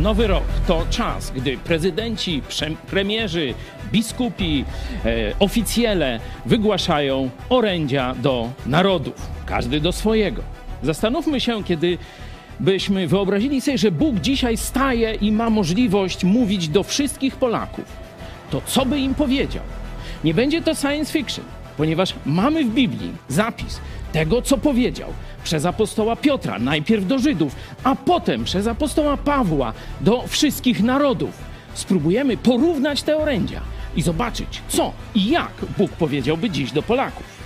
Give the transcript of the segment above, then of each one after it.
Nowy rok to czas, gdy prezydenci, premierzy, biskupi, e, oficjele wygłaszają orędzia do narodów, każdy do swojego. Zastanówmy się, kiedy byśmy wyobrazili sobie, że Bóg dzisiaj staje i ma możliwość mówić do wszystkich Polaków, to co by im powiedział? Nie będzie to science fiction ponieważ mamy w Biblii zapis tego, co powiedział przez apostoła Piotra, najpierw do Żydów, a potem przez apostoła Pawła do wszystkich narodów. Spróbujemy porównać te orędzia i zobaczyć, co i jak Bóg powiedziałby dziś do Polaków.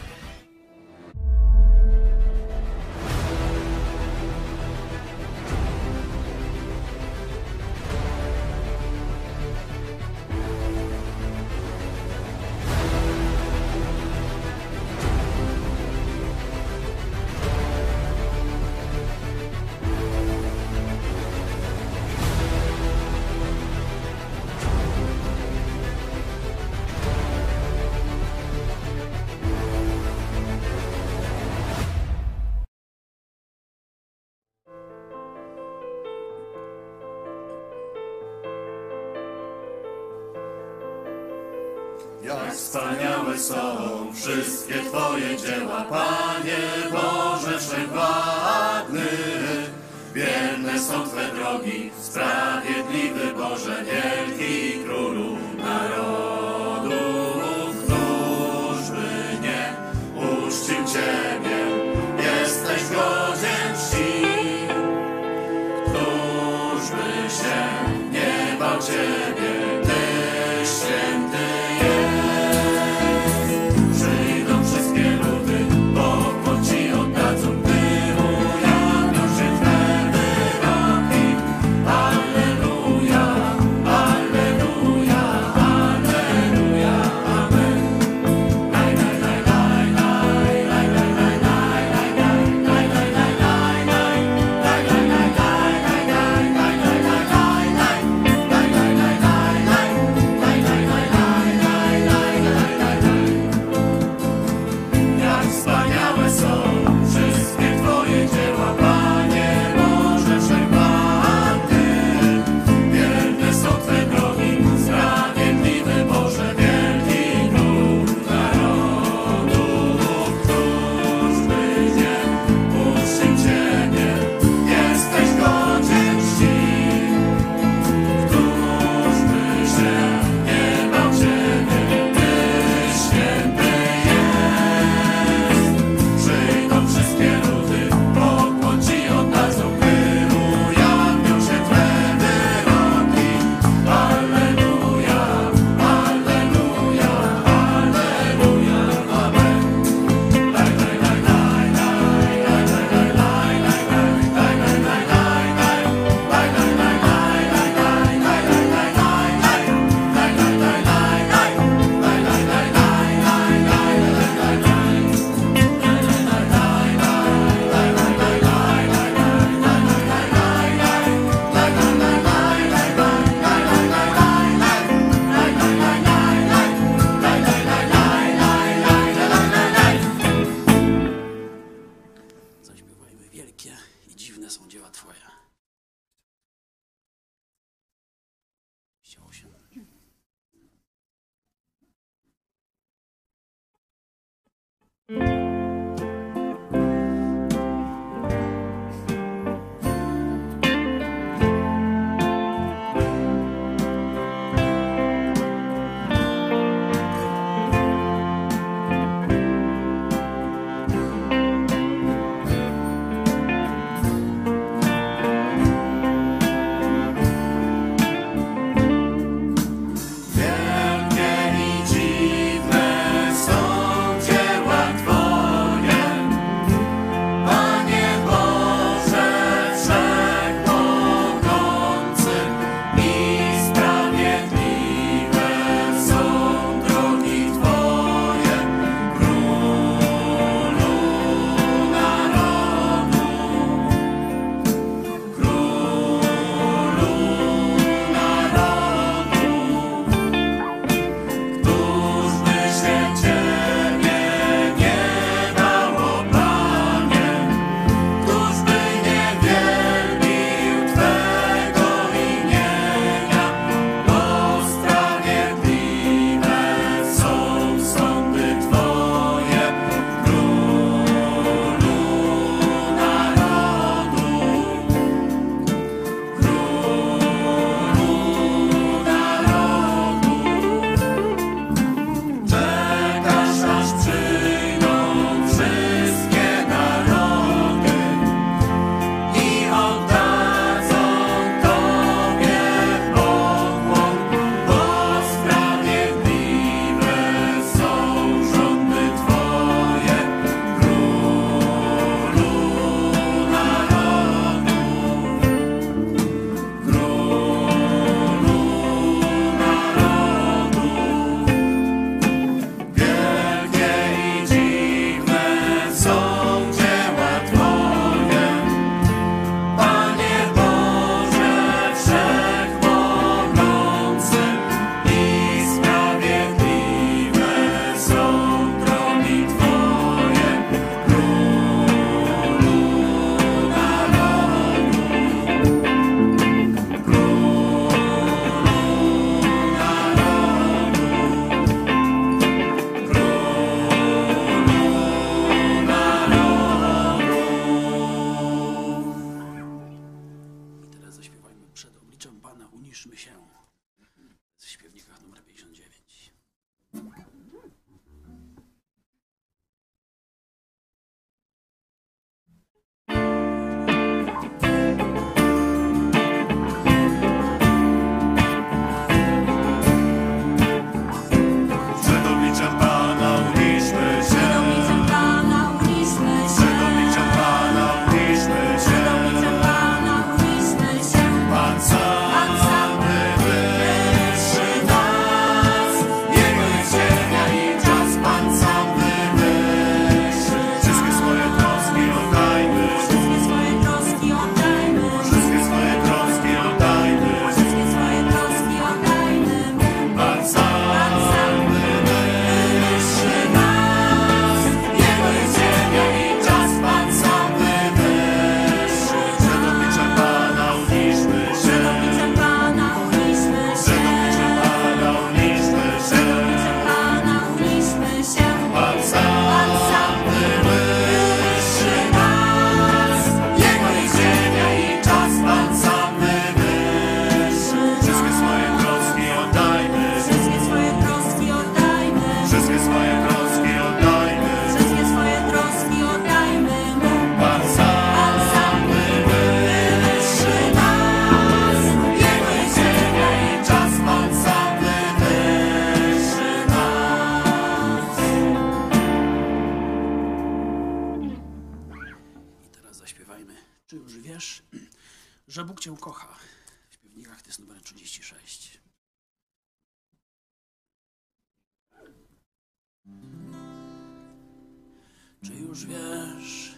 Wiesz,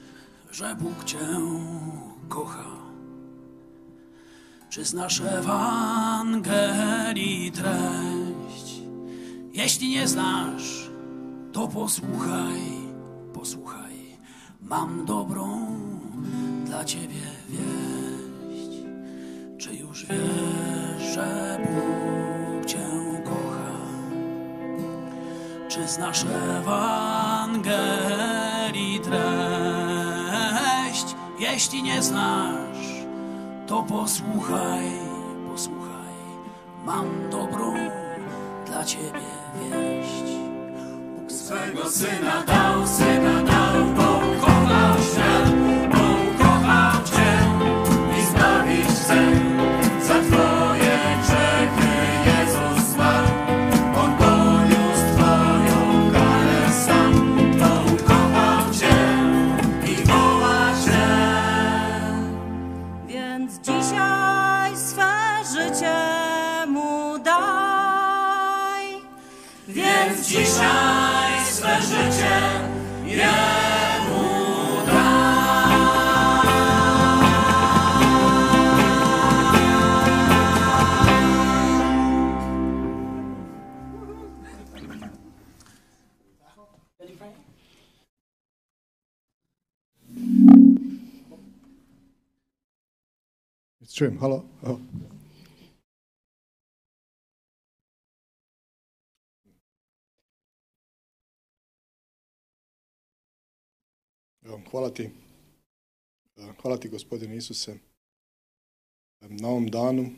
że Bóg Cię kocha? Czy znasz Ewangelii treść? Jeśli nie znasz, to posłuchaj, posłuchaj. Mam dobrą dla ciebie wieść. Czy już wiesz, że Bóg cię kocha? Czy znasz Treść? Jeśli nie znasz, to posłuchaj, posłuchaj. Mam dobrą dla ciebie wieść. Bóg swego syna dał, syna dał, Čujem, halo? Hvala ti. Hvala ti, gospodine Isuse, na ovom danu,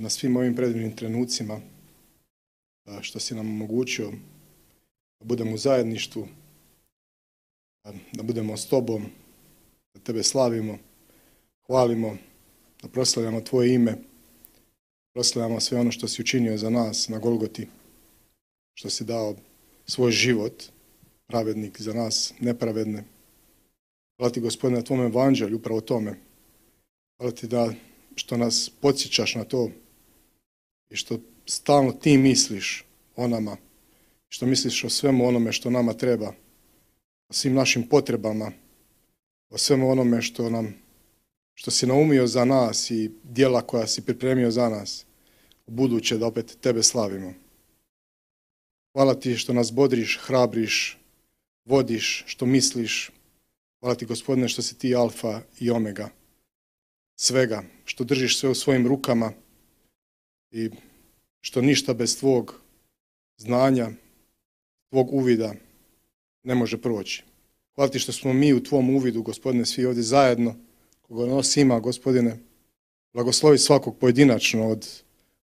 na svim ovim predivnim trenucima, što si nam omogućio da budemo u zajedništvu, da budemo s tobom, da tebe slavimo, hvalimo, da proslavljamo Tvoje ime, proslavljamo sve ono što si učinio za nas na Golgoti, što si dao svoj život, pravednik za nas, nepravedne. Hvala ti, Gospodine, na Tvom evanđelju, upravo tome. Hvala ti da što nas podsjećaš na to i što stalno ti misliš o nama, što misliš o svemu onome što nama treba, o svim našim potrebama, o svemu onome što nam što si naumio za nas i dijela koja si pripremio za nas, buduće da opet tebe slavimo. Hvala ti što nas bodriš, hrabriš, vodiš, što misliš. Hvala ti gospodine što si ti alfa i omega svega, što držiš sve u svojim rukama i što ništa bez tvog znanja, tvog uvida ne može proći. Hvala ti što smo mi u tvom uvidu, gospodine, svi ovdje zajedno, koga nas ima, gospodine, blagoslovi svakog pojedinačno od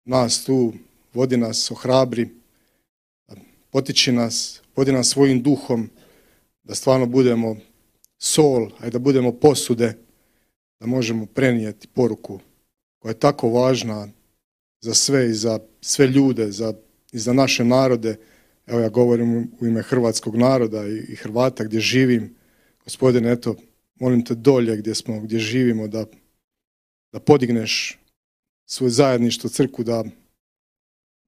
nas tu, vodi nas, ohrabri, potiči nas, vodi nas svojim duhom, da stvarno budemo sol, a i da budemo posude, da možemo prenijeti poruku koja je tako važna za sve i za sve ljude, za, i za naše narode. Evo ja govorim u ime hrvatskog naroda i, i Hrvata gdje živim. Gospodine, eto, molim te dolje gdje smo, gdje živimo, da, da podigneš svoje zajedništvo crku, da,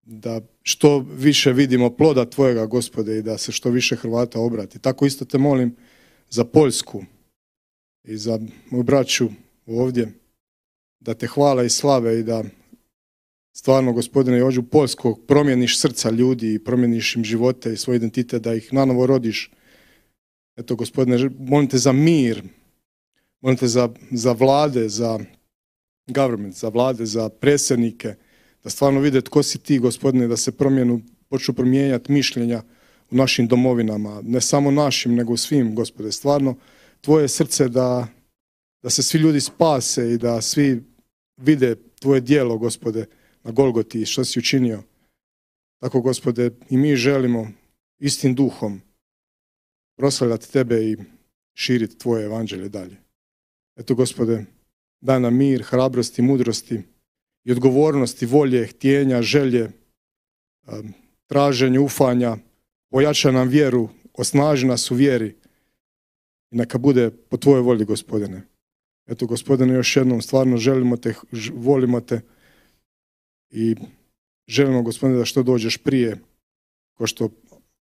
da što više vidimo ploda Tvojega, Gospode, i da se što više Hrvata obrati. Tako isto te molim za Poljsku i za moju braću ovdje, da te hvala i slave i da stvarno, gospodine Jođu Poljskog, promijeniš srca ljudi i promijeniš im živote i svoj identitet, da ih nanovo rodiš. Eto, gospodine, molim te za mir, molim te za, za vlade, za government, za vlade, za predsjednike, da stvarno vide tko si ti, gospodine, da se promijenu, počnu promijenjati mišljenja u našim domovinama, ne samo našim, nego svim, gospode. Stvarno, tvoje srce da, da se svi ljudi spase i da svi vide tvoje dijelo, gospode, na Golgoti što si učinio. Tako, gospode, i mi želimo istim duhom proslavljati tebe i širiti tvoje evanđelje dalje. Eto, gospode, daj nam mir, hrabrosti, mudrosti i odgovornosti, volje, htjenja, želje, traženje, ufanja, ojača nam vjeru, osnaži nas u vjeri i neka bude po tvojoj volji, gospodine. Eto, gospodine, još jednom stvarno želimo te, volimo te i želimo, gospodine, da što dođeš prije, ko što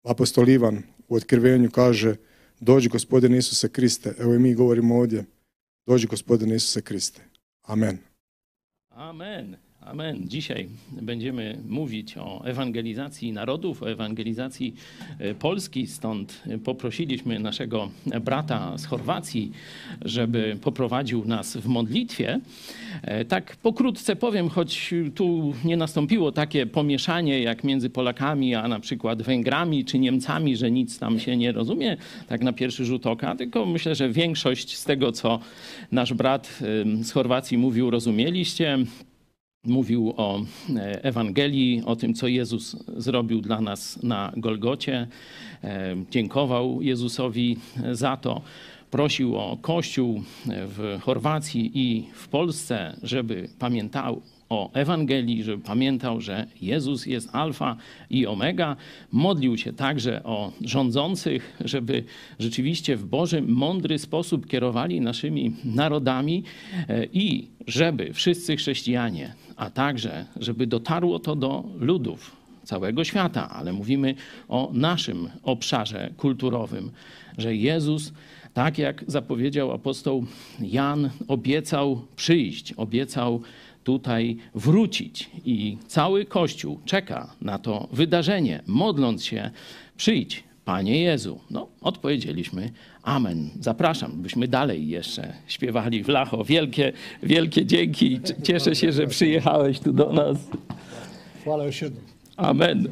apostol Ivan u otkrivenju kaže, dođi, gospodine Isuse Kriste, evo i mi govorimo ovdje, dođi, gospodine Isuse Kriste. Amen. Amen. Amen. Dzisiaj będziemy mówić o ewangelizacji narodów, o ewangelizacji e, Polski. Stąd poprosiliśmy naszego brata z Chorwacji, żeby poprowadził nas w modlitwie. E, Tak pokrótce powiem, choć tu nie nastąpiło takie pomieszanie jak między Polakami, a na przykład Węgrami czy Niemcami, że nic tam się nie rozumie, tak na pierwszy rzut oka, tylko myślę, że większość z tego, co nasz brat z Chorwacji mówił, rozumieliście mówił o e, Ewangelii, o tym, co Jezus zrobił dla nas na Golgocie. E, Dziękował Jezusowi za to. Prosił o Kościół w Chorwacji i w Polsce, żeby pamiętał o Ewangelii, żeby pamiętał, że Jezus jest Alfa i Omega. Modlił się także o rządzących, żeby rzeczywiście w Boży, mądry sposób kierowali naszymi narodami e, i żeby wszyscy chrześcijanie, a także żeby dotarło to do ludów całego świata, ale mówimy o naszym obszarze kulturowym, że Jezus, tak jak zapowiedział apostoł Jan, obiecał przyjść, obiecał tutaj wrócić. I cały Kościół czeka na to wydarzenie, modląc się, przyjdź, Panie Jezu. No, odpowiedzieliśmy Amen. Zapraszam, byśmy dalej jeszcze śpiewali w Lacho. Wielkie, wielkie dzięki. Cieszę się, że przyjechałeś tu do nas. Još jednom. Amen.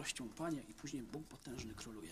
Mądrością Panie i później Bóg potężny króluje.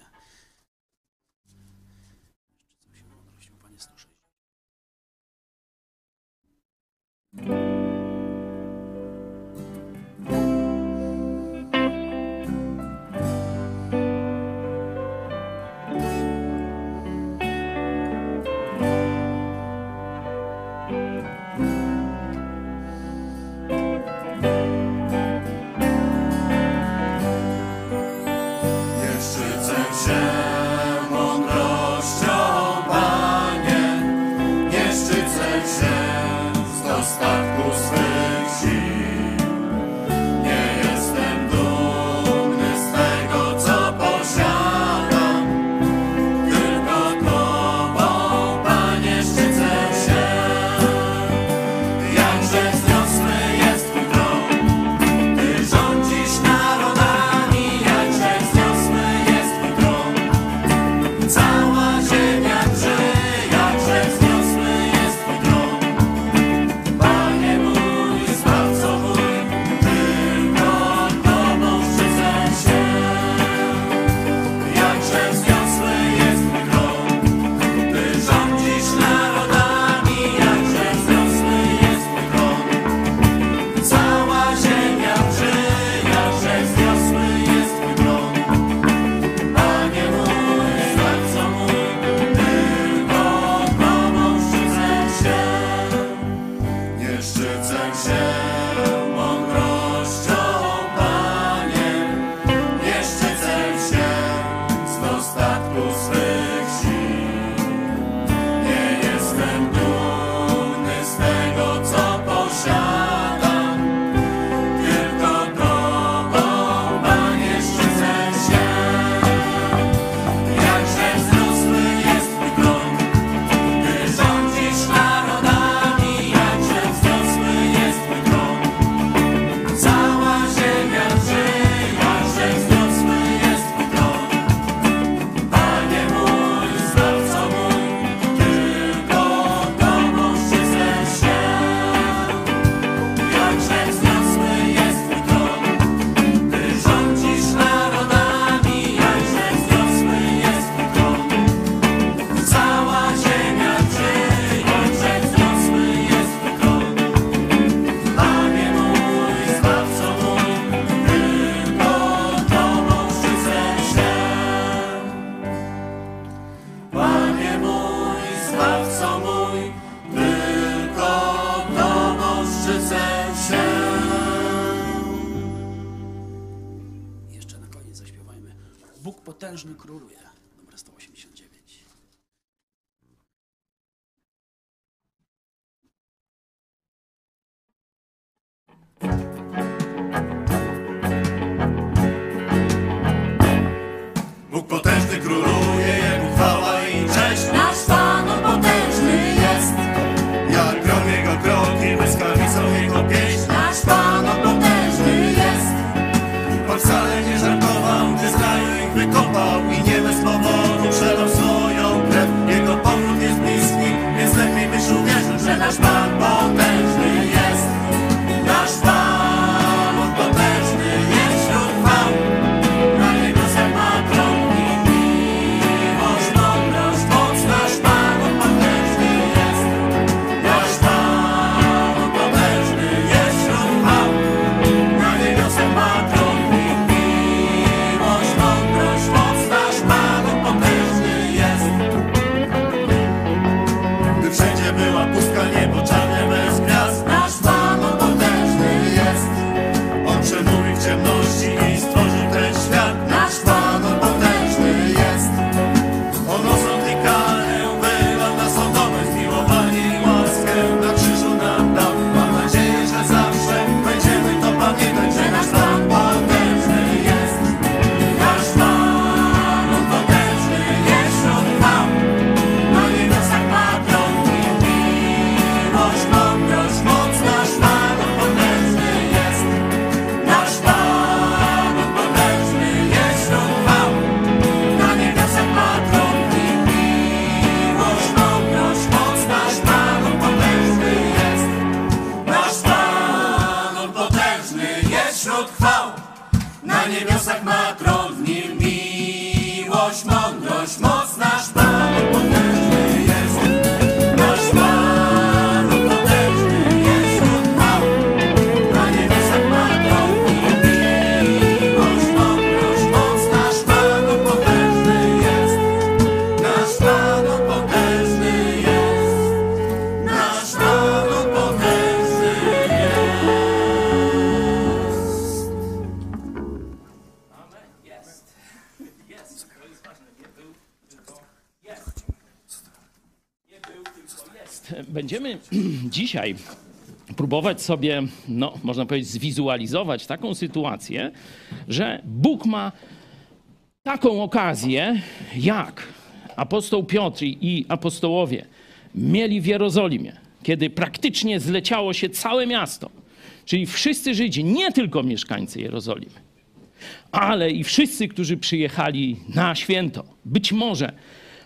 Dzisiaj próbować sobie, no, można powiedzieć, zwizualizować taką sytuację, że Bóg ma taką okazję, jak apostoł Piotr i apostołowie mieli w Jerozolimie, kiedy praktycznie zleciało się całe miasto, czyli wszyscy Żydzi, nie tylko mieszkańcy Jerozolimy, ale i wszyscy, którzy przyjechali na święto. Być może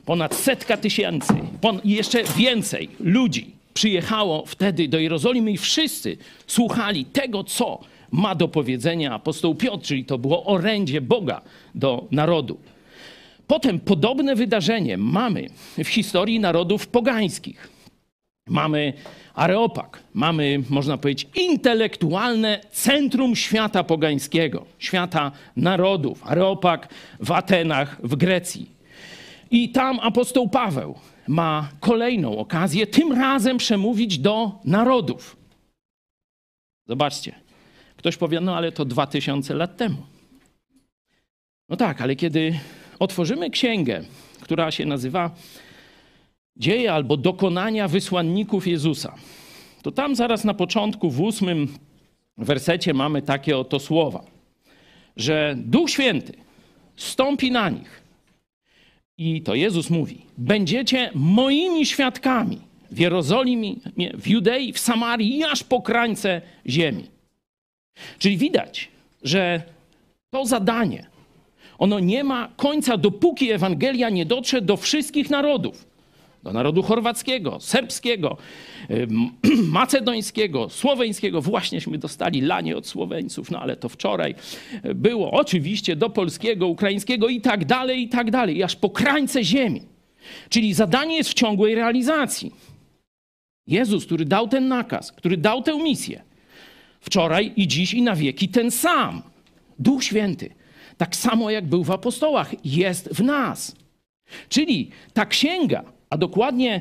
ponad setka tysięcy pon- jeszcze więcej ludzi przyjechało wtedy do Jerozolimy i wszyscy słuchali tego, co ma do powiedzenia apostoł Piotr, czyli to było orędzie Boga do narodu. Potem podobne wydarzenie mamy w historii narodów pogańskich. Mamy Areopag, mamy, można powiedzieć, intelektualne centrum świata pogańskiego, świata narodów. Areopag w Atenach, w Grecji. I tam apostoł Paweł ma kolejną okazję, tym razem przemówić do narodów. Zobaczcie, ktoś powie, no ale to dwa tysiące lat temu. No tak, ale kiedy otworzymy księgę, która się nazywa Dzieje albo dokonania wysłanników Jezusa, to tam zaraz na początku, w ósmym wersecie mamy takie oto słowa, że Duch Święty stąpi na nich. I to Jezus mówi: Będziecie moimi świadkami w Jerozolimie, w Judei, w Samarii i aż po krańce ziemi. Czyli widać, że to zadanie, ono nie ma końca, dopóki Ewangelia nie dotrze do wszystkich narodów. Do narodu chorwackiego, serbskiego, macedońskiego, słoweńskiego. Właśnieśmy dostali lanie od Słoweńców, no ale to wczoraj było. Oczywiście do polskiego, ukraińskiego i tak dalej, i tak dalej. Aż po krańce ziemi. Czyli zadanie jest w ciągłej realizacji. Jezus, który dał ten nakaz, który dał tę misję, wczoraj i dziś i na wieki ten sam. Duch Święty, tak samo jak był w apostołach, jest w nas. Czyli ta księga, a dokładnie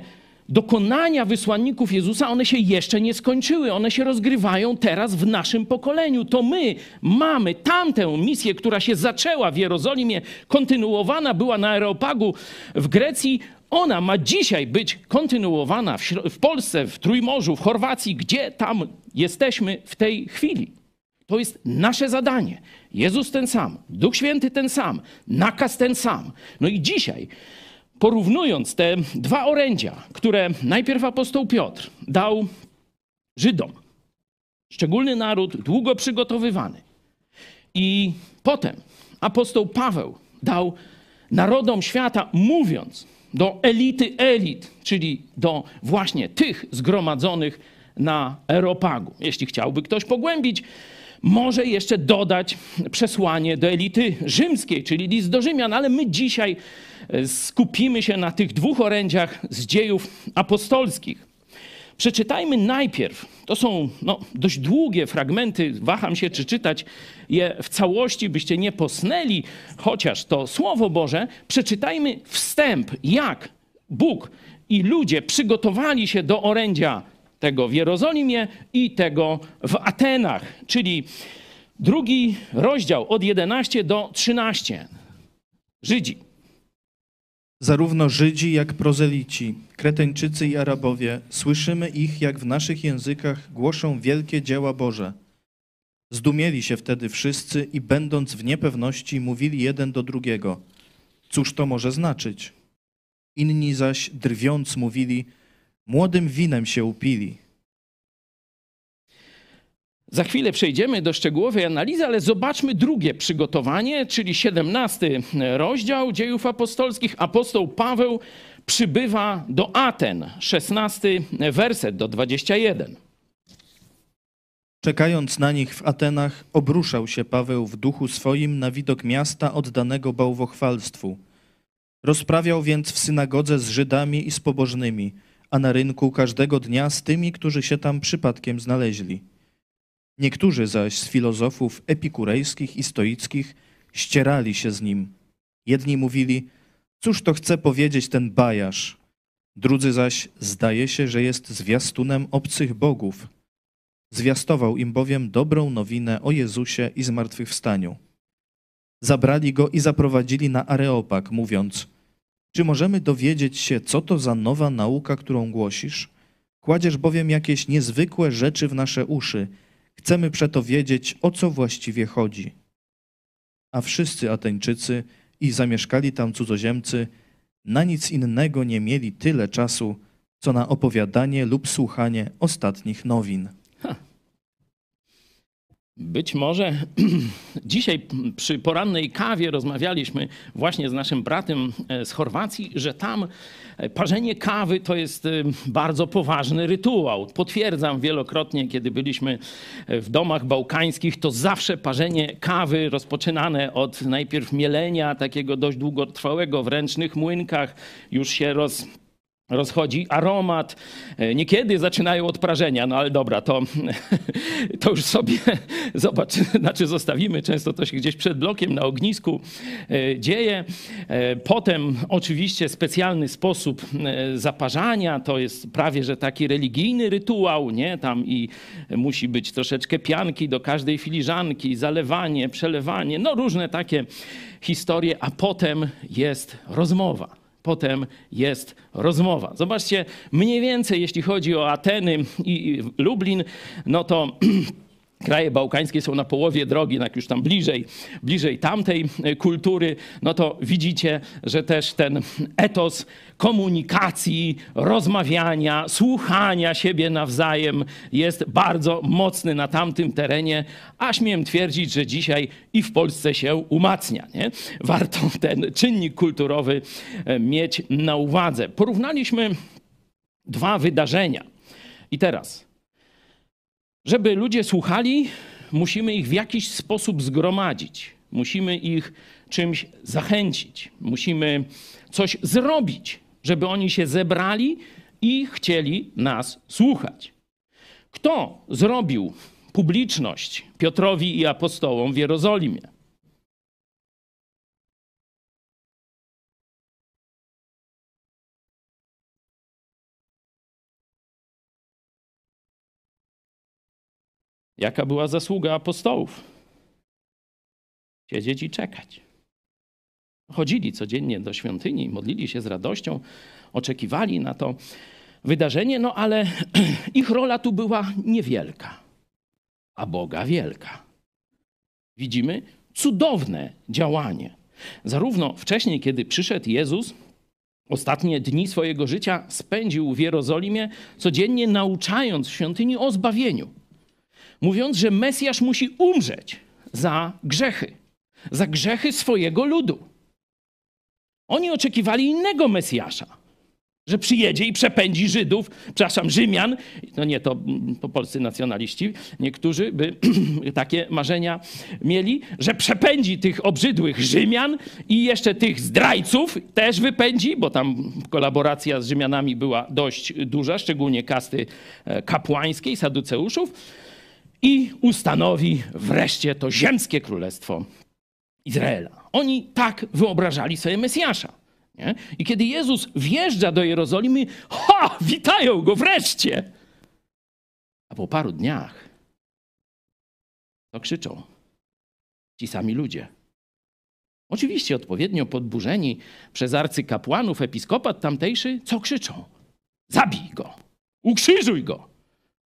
dokonania wysłanników Jezusa, one się jeszcze nie skończyły. One się rozgrywają teraz w naszym pokoleniu. To my mamy tamtę misję, która się zaczęła w Jerozolimie, kontynuowana była na Areopagu w Grecji. Ona ma dzisiaj być kontynuowana w, w Polsce, w Trójmorzu, w Chorwacji, gdzie tam jesteśmy w tej chwili. To jest nasze zadanie. Jezus ten sam, Duch Święty ten sam, nakaz ten sam. No i dzisiaj, porównując te dwa orędzia, które najpierw apostoł Piotr dał Żydom, szczególny naród, długo przygotowywany, i potem apostoł Paweł dał narodom świata, mówiąc do elity elit, czyli do właśnie tych zgromadzonych na Aeropagu. Jeśli chciałby ktoś pogłębić, może jeszcze dodać przesłanie do elity rzymskiej, czyli list do Rzymian, ale my dzisiaj e, skupimy się na tych dwóch orędziach z dziejów apostolskich. Przeczytajmy najpierw, to są no, dość długie fragmenty, waham się, czy czytać je w całości, byście nie posnęli, chociaż to Słowo Boże. Przeczytajmy wstęp, jak Bóg i ludzie przygotowali się do orędzia tego w Jerozolimie i tego w Atenach, czyli drugi rozdział od 11 do 13. Żydzi. Zarówno Żydzi, jak prozelici, Kreteńczycy i Arabowie, słyszymy ich, jak w naszych językach głoszą wielkie dzieła Boże. Zdumieli się wtedy wszyscy i będąc w niepewności, mówili jeden do drugiego: Cóż to może znaczyć? Inni zaś, drwiąc, mówili: Młodym winem się upili. Za chwilę przejdziemy do szczegółowej analizy, ale zobaczmy drugie przygotowanie, czyli 17 rozdział dziejów apostolskich. Apostoł Paweł przybywa do Aten, 16 werset do 21. Czekając na nich w Atenach, obruszał się Paweł w duchu swoim na widok miasta oddanego bałwochwalstwu. Rozprawiał więc w synagodze z Żydami i z pobożnymi, a na rynku każdego dnia z tymi, którzy się tam przypadkiem znaleźli. Niektórzy zaś z filozofów epikurejskich i stoickich ścierali się z nim. Jedni mówili, cóż to chce powiedzieć ten bajarz? Drudzy zaś zdaje się, że jest zwiastunem obcych bogów. Zwiastował im bowiem dobrą nowinę o Jezusie i zmartwychwstaniu. Zabrali go i zaprowadzili na Areopag, mówiąc: Czy możemy dowiedzieć się, co to za nowa nauka, którą głosisz? Kładziesz bowiem jakieś niezwykłe rzeczy w nasze uszy. Chcemy przeto wiedzieć, o co właściwie chodzi. A wszyscy Ateńczycy i zamieszkali tam cudzoziemcy na nic innego nie mieli tyle czasu, co na opowiadanie lub słuchanie ostatnich nowin. Być może dzisiaj przy porannej kawie rozmawialiśmy właśnie z naszym bratem e, z Chorwacji, że tam e, parzenie kawy to jest e, bardzo poważny rytuał. Potwierdzam wielokrotnie, kiedy byliśmy w domach bałkańskich, to zawsze parzenie kawy rozpoczynane od najpierw mielenia, takiego dość długotrwałego w ręcznych młynkach, już się roz rozchodzi aromat. E, niekiedy zaczynają od prażenia, no ale dobra, to, to już sobie zobacz, znaczy zostawimy. Często to się gdzieś przed blokiem na ognisku e, dzieje. E, potem oczywiście specjalny sposób zaparzania, to jest prawie, że taki religijny rytuał, nie? Tam i musi być troszeczkę pianki do każdej filiżanki, zalewanie, przelewanie, no różne takie historie, a potem jest rozmowa potem jest rozmowa. Zobaczcie, mniej więcej jeśli chodzi o Ateny i Lublin, no to kraje bałkańskie są na połowie drogi, jak już tam bliżej, bliżej tamtej kultury, no to widzicie, że też ten etos komunikacji, rozmawiania, słuchania siebie nawzajem jest bardzo mocny na tamtym terenie, a śmiem twierdzić, że dzisiaj i w Polsce się umacnia. Nie? Warto ten czynnik kulturowy e, mieć na uwadze. Porównaliśmy dwa wydarzenia. I teraz żeby ludzie słuchali, musimy ich w jakiś sposób zgromadzić. Musimy ich czymś zachęcić. Musimy coś zrobić, żeby oni się zebrali i chcieli nas słuchać. Kto zrobił publiczność Piotrowi i apostołom w Jerozolimie? Jaka była zasługa apostołów? Siedzieć i czekać. Chodzili codziennie do świątyni, modlili się z radością, oczekiwali na to wydarzenie, no ale ich rola tu była niewielka, a Boga wielka. Widzimy cudowne działanie. Zarówno wcześniej, kiedy przyszedł Jezus, ostatnie dni swojego życia spędził w Jerozolimie, codziennie nauczając w świątyni o zbawieniu mówiąc, że Mesjasz musi umrzeć za grzechy, za grzechy swojego ludu. Oni oczekiwali innego Mesjasza, że przyjedzie i przepędzi Żydów, przepraszam, Rzymian, no nie, to, to polscy nacjonaliści, niektórzy by takie marzenia mieli, że przepędzi tych obrzydłych Rzymian i jeszcze tych zdrajców też wypędzi, bo tam kolaboracja z Rzymianami była dość duża, szczególnie kasty e, kapłańskiej, saduceuszów i ustanowi wreszcie to ziemskie królestwo Izraela. Oni tak wyobrażali sobie Mesjasza. Nie? I kiedy Jezus wjeżdża do Jerozolimy, ha, witają go wreszcie. A po paru dniach to krzyczą ci sami ludzie. Oczywiście odpowiednio podburzeni przez arcykapłanów, episkopat tamtejszy, co krzyczą? Zabij go, ukrzyżuj go.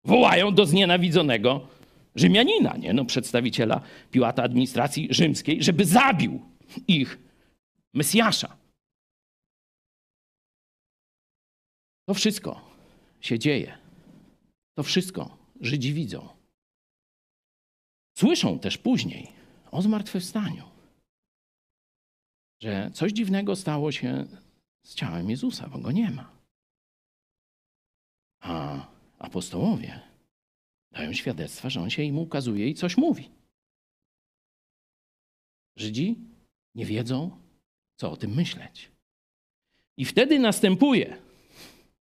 Wołają do znienawidzonego Rzymianina, nie? No, przedstawiciela Piłata administracji rzymskiej, żeby zabił ich Mesjasza. To wszystko się dzieje. To wszystko Żydzi widzą. Słyszą też później o zmartwychwstaniu, że coś dziwnego stało się z ciałem Jezusa, bo go nie ma. A apostołowie Dają świadectwa, że on się im ukazuje i coś mówi. Żydzi nie wiedzą, co o tym myśleć. I wtedy następuje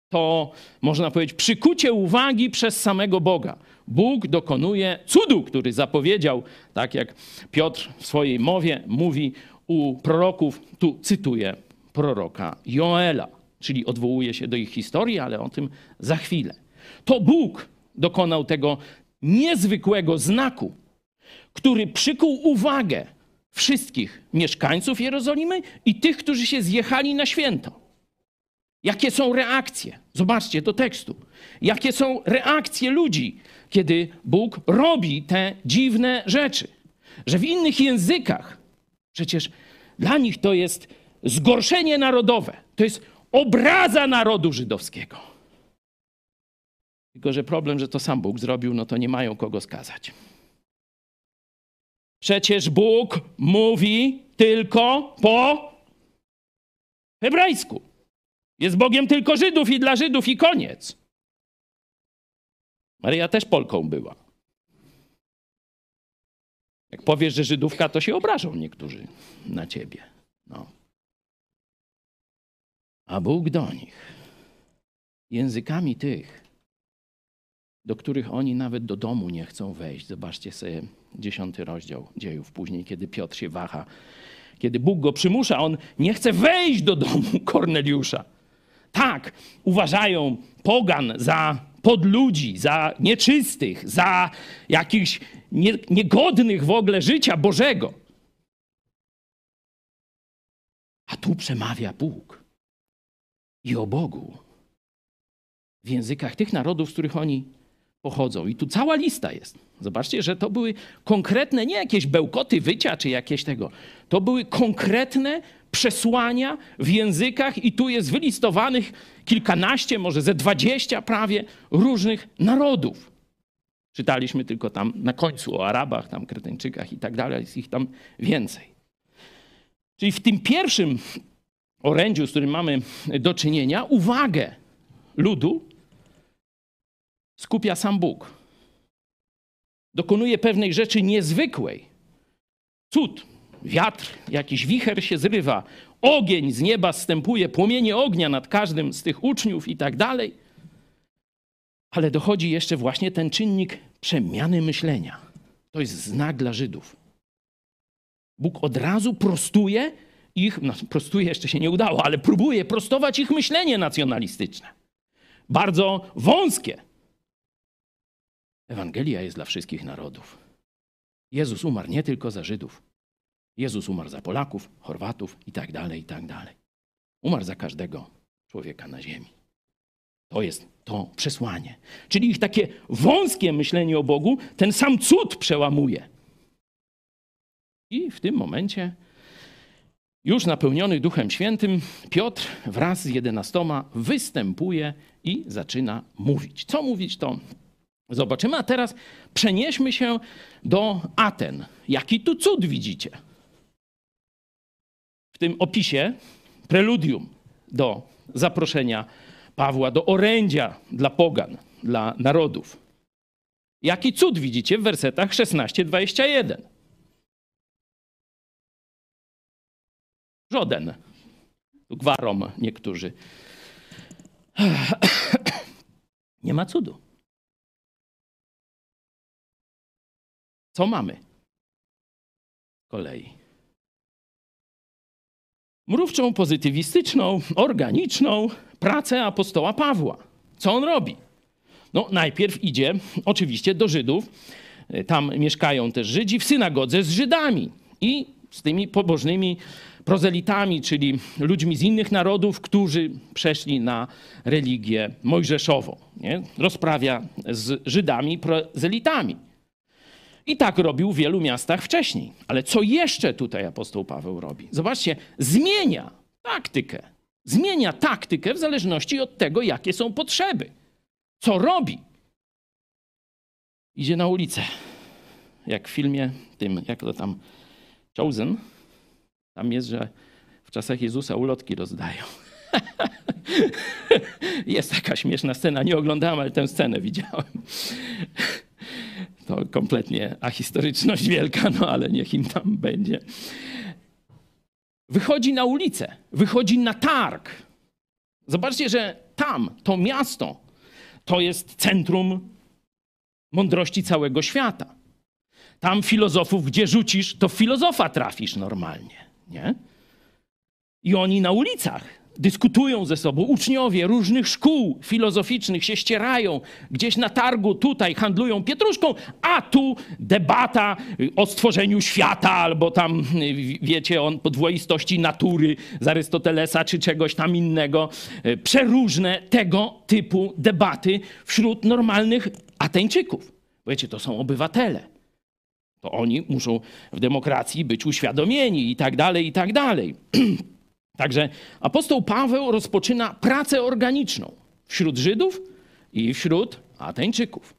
to, można powiedzieć, przykucie uwagi przez samego Boga. Bóg dokonuje cudu, który zapowiedział, tak jak Piotr w swojej mowie mówi u proroków, tu cytuję proroka Joela, czyli odwołuje się do ich historii, ale o tym za chwilę. To Bóg dokonał tego niezwykłego znaku, który przykuł uwagę wszystkich mieszkańców Jerozolimy i tych, którzy się zjechali na święto. Jakie są reakcje? Zobaczcie do tekstu. Jakie są reakcje ludzi, kiedy Bóg robi te dziwne rzeczy? Że w innych językach, przecież dla nich to jest zgorszenie narodowe, to jest obraza narodu żydowskiego. Tylko, że problem, że to sam Bóg zrobił, no to nie mają kogo skazać. Przecież Bóg mówi tylko po hebrajsku. Jest Bogiem tylko Żydów i dla Żydów i koniec. Maryja też Polką była. Jak powiesz, że Żydówka, to się obrażą niektórzy na ciebie. No. A Bóg do nich językami tych, do których oni nawet do domu nie chcą wejść. Zobaczcie sobie dziesiąty rozdział dziejów później, kiedy Piotr się waha, kiedy Bóg go przymusza, on nie chce wejść do domu Korneliusza. Tak, uważają pogan za podludzi, za nieczystych, za jakichś nie, niegodnych w ogóle życia Bożego. A tu przemawia Bóg. I o Bogu. W językach tych narodów, z których oni pochodzą. I tu cała lista jest. Zobaczcie, że to były konkretne, nie jakieś bełkoty wycia czy jakieś tego. To były konkretne przesłania w językach, i tu jest wylistowanych kilkanaście, może ze dwadzieścia prawie różnych narodów. Czytaliśmy tylko tam na końcu o Arabach, tam Kretyńczykach i tak dalej, jest ich tam więcej. Czyli w tym pierwszym orędziu, z którym mamy do czynienia, uwagę ludu skupia sam Bóg. Dokonuje pewnej rzeczy niezwykłej. Cud, wiatr, jakiś wicher się zrywa, ogień z nieba zstępuje, płomienie ognia nad każdym z tych uczniów i tak dalej. Ale dochodzi jeszcze właśnie ten czynnik przemiany myślenia. To jest znak dla Żydów. Bóg od razu prostuje ich, no prostuje jeszcze się nie udało, ale próbuje prostować ich myślenie nacjonalistyczne. Bardzo wąskie. Ewangelia jest dla wszystkich narodów. Jezus umarł nie tylko za Żydów. Jezus umarł za Polaków, Chorwatów i tak dalej, i tak dalej. Umarł za każdego człowieka na ziemi. To jest to przesłanie. Czyli ich takie wąskie myślenie o Bogu ten sam cud przełamuje. I w tym momencie, już napełniony Duchem Świętym, Piotr wraz z jedenastoma występuje i zaczyna mówić. Co mówić, to zobaczymy. A teraz przenieśmy się do Aten. Jaki tu cud widzicie? W tym opisie, preludium do zaproszenia Pawła, do orędzia dla pogan, dla narodów. Jaki cud widzicie w wersetach 16-21? Żaden. Gwarom niektórzy. Nie ma cudu. Co mamy? Kolei. Mrówczą, pozytywistyczną, organiczną pracę apostoła Pawła. Co on robi? No, najpierw idzie oczywiście do Żydów. Tam mieszkają też Żydzi w synagodze z Żydami i z tymi pobożnymi prozelitami, czyli ludźmi z innych narodów, którzy przeszli na religię mojżeszową. Nie? Rozprawia z Żydami prozelitami. I tak robił w wielu miastach wcześniej. Ale co jeszcze tutaj apostoł Paweł robi? Zobaczcie, zmienia taktykę. Zmienia taktykę w zależności od tego, jakie są potrzeby. Co robi? Idzie na ulicę. Jak w filmie tym, jak to tam, Chosen. Tam jest, że w czasach Jezusa ulotki rozdają. jest taka śmieszna scena, nie oglądałem, ale tę scenę widziałem. To kompletnie ahistoryczność wielka, no ale niech im tam będzie. Wychodzi na ulicę, wychodzi na targ. Zobaczcie, że tam, to miasto, to jest centrum mądrości całego świata. Tam filozofów, gdzie rzucisz, to filozofa trafisz normalnie, nie? I oni na ulicach dyskutują ze sobą. Uczniowie różnych szkół filozoficznych się ścierają. Gdzieś na targu tutaj handlują pietruszką, a tu debata o stworzeniu świata albo tam, wiecie, o podwoistości natury z Arystotelesa czy czegoś tam innego. Przeróżne tego typu debaty wśród normalnych Ateńczyków. Wiecie, to są obywatele. To oni muszą w demokracji być uświadomieni i tak dalej, i tak dalej. Także apostoł Paweł rozpoczyna pracę organiczną wśród Żydów i wśród Ateńczyków.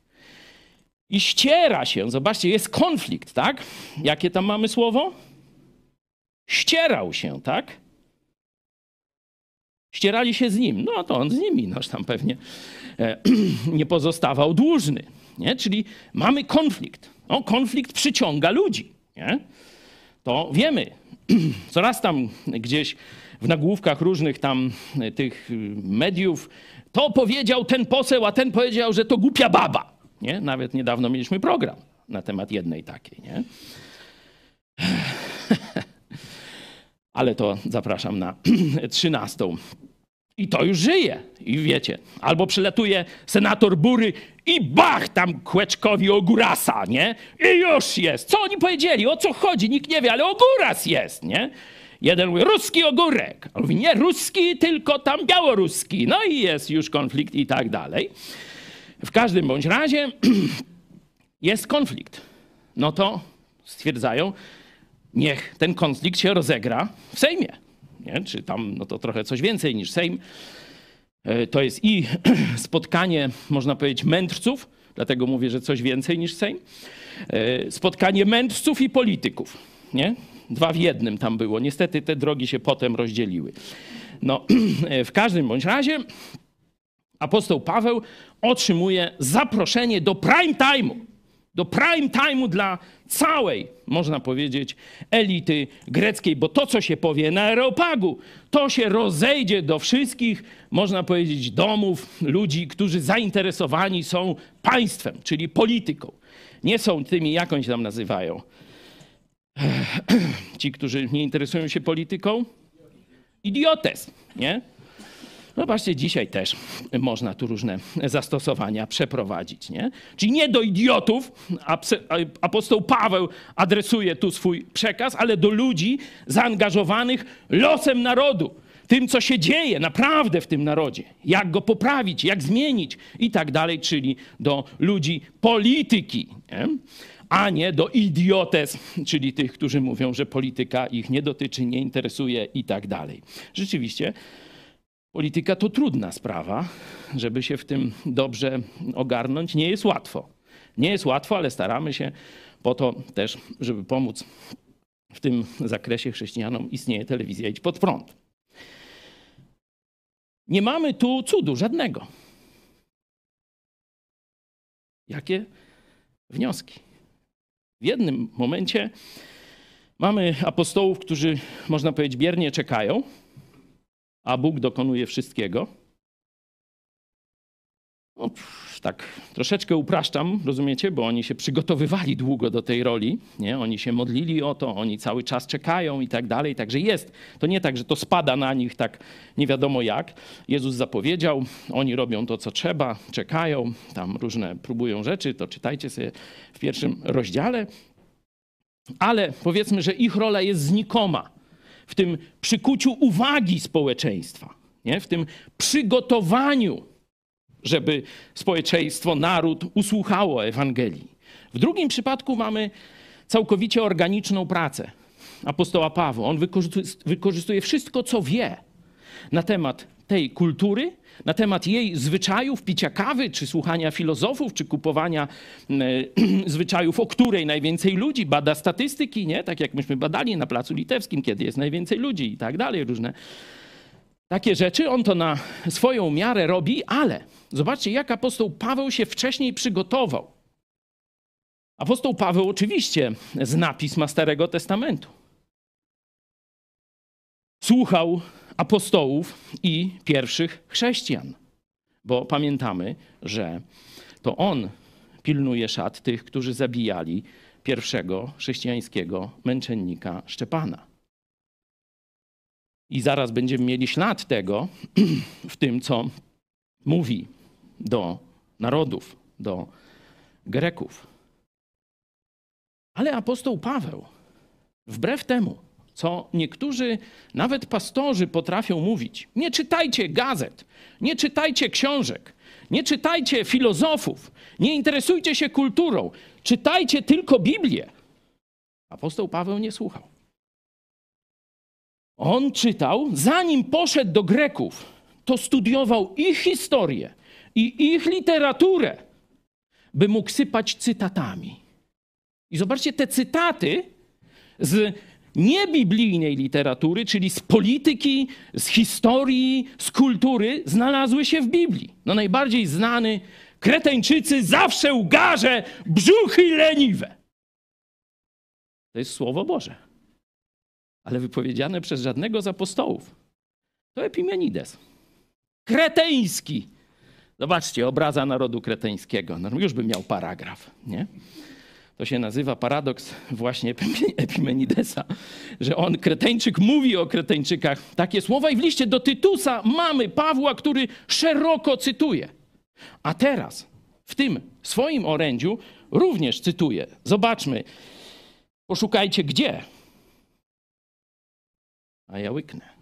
I ściera się, zobaczcie, jest konflikt, tak? Jakie tam mamy słowo? Ścierał się, tak? Ścierali się z nim. No to on z nimi, noż tam pewnie e, nie pozostawał dłużny. Nie? Czyli mamy konflikt. No, konflikt przyciąga ludzi. Nie? To wiemy. Coraz tam gdzieś w nagłówkach różnych tam e, tych y, mediów, to powiedział ten poseł, a ten powiedział, że to głupia baba. Nie? Nawet niedawno mieliśmy program na temat jednej takiej. Nie? Ale to zapraszam na trzynastą. I to już żyje. I wiecie, albo przylatuje senator Bury i bach tam Kłeczkowi Ogurasa, nie? I już jest. Co oni powiedzieli? O co chodzi? Nikt nie wie, ale Oguras jest, nie? Jeden mówi, ruski ogórek. On mówi, nie ruski, tylko tam białoruski. No i jest już konflikt i tak dalej. W każdym bądź razie jest konflikt. No to stwierdzają, niech ten konflikt się rozegra w Sejmie. Nie? Czy tam, no to trochę coś więcej niż Sejm. E, to jest i spotkanie, można powiedzieć, mędrców, dlatego mówię, że coś więcej niż Sejm. E, spotkanie mędrców i polityków. Nie? Dwa w jednym tam było. Niestety te drogi się potem rozdzieliły. No, w każdym bądź razie apostoł Paweł otrzymuje zaproszenie do prime time'u. Do prime time'u dla całej, można powiedzieć, elity greckiej, bo to, co się powie na Areopagu, to się rozejdzie do wszystkich, można powiedzieć, domów ludzi, którzy zainteresowani są państwem, czyli polityką. Nie są tymi, jak oni się tam nazywają, ci, którzy nie interesują się polityką? Idiotes, nie? Zobaczcie, dzisiaj też można tu różne zastosowania przeprowadzić. Nie? Czyli nie do idiotów apostoł Paweł adresuje tu swój przekaz, ale do ludzi zaangażowanych losem narodu, tym, co się dzieje naprawdę w tym narodzie, jak go poprawić, jak zmienić i tak dalej, czyli do ludzi polityki. Nie? A nie do idiotes, czyli tych, którzy mówią, że polityka ich nie dotyczy, nie interesuje i tak dalej. Rzeczywiście, polityka to trudna sprawa, żeby się w tym dobrze ogarnąć. Nie jest łatwo. Nie jest łatwo, ale staramy się po to też, żeby pomóc w tym zakresie chrześcijanom, istnieje telewizja Idź Pod Prąd. Nie mamy tu cudu żadnego. Jakie wnioski? W jednym momencie mamy apostołów, którzy, można powiedzieć, biernie czekają, a Bóg dokonuje wszystkiego. No, tak troszeczkę upraszczam, rozumiecie, bo oni się przygotowywali długo do tej roli, nie? oni się modlili o to, oni cały czas czekają i tak dalej, także jest. To nie tak, że to spada na nich tak nie wiadomo jak. Jezus zapowiedział, oni robią to, co trzeba, czekają, tam różne próbują rzeczy, to czytajcie sobie w pierwszym rozdziale. Ale powiedzmy, że ich rola jest znikoma w tym przykuciu uwagi społeczeństwa, nie? w tym przygotowaniu żeby społeczeństwo, naród usłuchało Ewangelii. W drugim przypadku mamy całkowicie organiczną pracę apostoła Pawła. On wykorzystuje wszystko, co wie na temat tej kultury, na temat jej zwyczajów, picia kawy, czy słuchania filozofów, czy kupowania e, zwyczajów, o której najwięcej ludzi, bada statystyki, nie? Tak jak myśmy badali na Placu Litewskim, kiedy jest najwięcej ludzi i tak dalej, różne takie rzeczy. On to na swoją miarę robi, ale zobaczcie, jak apostoł Paweł się wcześniej przygotował. Apostoł Paweł oczywiście zna pisma Starego Testamentu. Słuchał apostołów i pierwszych chrześcijan, bo pamiętamy, że to on pilnuje szat tych, którzy zabijali pierwszego chrześcijańskiego męczennika Szczepana. I zaraz będziemy mieli ślad tego w tym, co mówi do narodów, do Greków. Ale apostoł Paweł, wbrew temu, co niektórzy, nawet pastorzy, potrafią mówić, nie czytajcie gazet, nie czytajcie książek, nie czytajcie filozofów, nie interesujcie się kulturą, czytajcie tylko Biblię. Apostoł Paweł nie słuchał. On czytał, zanim poszedł do Greków, to studiował ich historię i ich literaturę, by mógł sypać cytatami. I zobaczcie, te cytaty z niebiblijnej literatury, czyli z polityki, z historii, z kultury, znalazły się w Biblii. No najbardziej znany Kreteńczycy zawsze ugarze brzuchy leniwe. To jest Słowo Boże. Ale wypowiedziane przez żadnego z apostołów. To Epimenides. Kreteński. Zobaczcie, obraza narodu kreteńskiego. No już by miał paragraf, nie? To się nazywa paradoks właśnie Epimenidesa, że on, Kreteńczyk, mówi o Kreteńczykach takie słowa i w liście do Tytusa mamy Pawła, który szeroko cytuje. A teraz w tym swoim orędziu również cytuje. Zobaczmy, poszukajcie gdzie. A ja łyknę.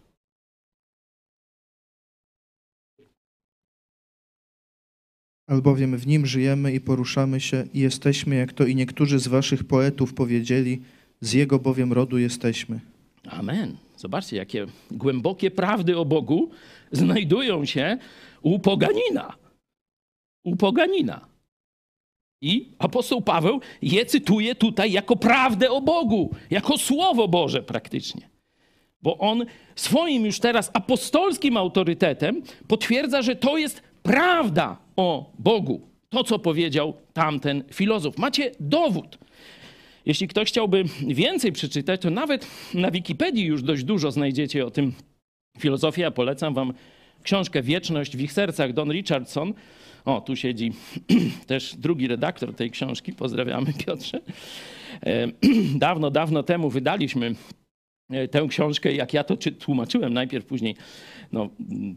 albowiem w nim żyjemy i poruszamy się i jesteśmy, jak to i niektórzy z waszych poetów powiedzieli, z jego bowiem rodu jesteśmy. Amen. Zobaczcie, jakie głębokie prawdy o Bogu znajdują się u poganina. U poganina. I apostoł Paweł je cytuje tutaj jako prawdę o Bogu, jako słowo Boże praktycznie. Bo on swoim już teraz apostolskim autorytetem potwierdza, że to jest prawda o Bogu. To, co powiedział tamten filozof. Macie dowód. Jeśli ktoś chciałby więcej przeczytać, to nawet na Wikipedii już dość dużo znajdziecie o tym filozofii. Ja polecam wam książkę Wieczność w ich sercach, Don Richardson. O, tu siedzi też drugi redaktor tej książki. Pozdrawiamy, Piotrze. E, dawno, dawno temu wydaliśmy tę książkę, jak ja to tłumaczyłem najpierw, później no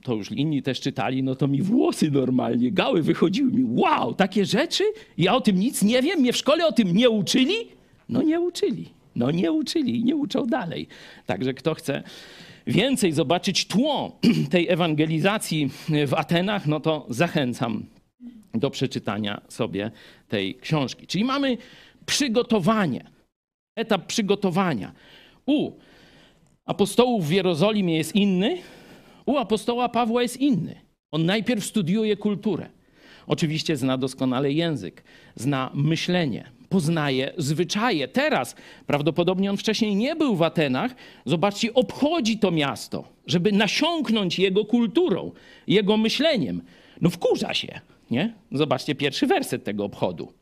to już inni też czytali, no to mi włosy normalnie, gały wychodziły mi. Wow, takie rzeczy? Ja o tym nic nie wiem? Mnie w szkole o tym nie uczyli? No nie uczyli. No nie uczyli i nie uczą dalej. Także kto chce więcej zobaczyć tło tej ewangelizacji w Atenach, no to zachęcam do przeczytania sobie tej książki. Czyli mamy przygotowanie, etap przygotowania. U apostołów w Jerozolimie jest inny, u apostoła Pawła jest inny. On najpierw studiuje kulturę. Oczywiście zna doskonale język, zna myślenie, poznaje zwyczaje. Teraz prawdopodobnie on wcześniej nie był w Atenach. Zobaczcie, obchodzi to miasto, żeby nasiąknąć jego kulturą, jego myśleniem. No wkurza się, nie? Zobaczcie pierwszy werset tego obchodu.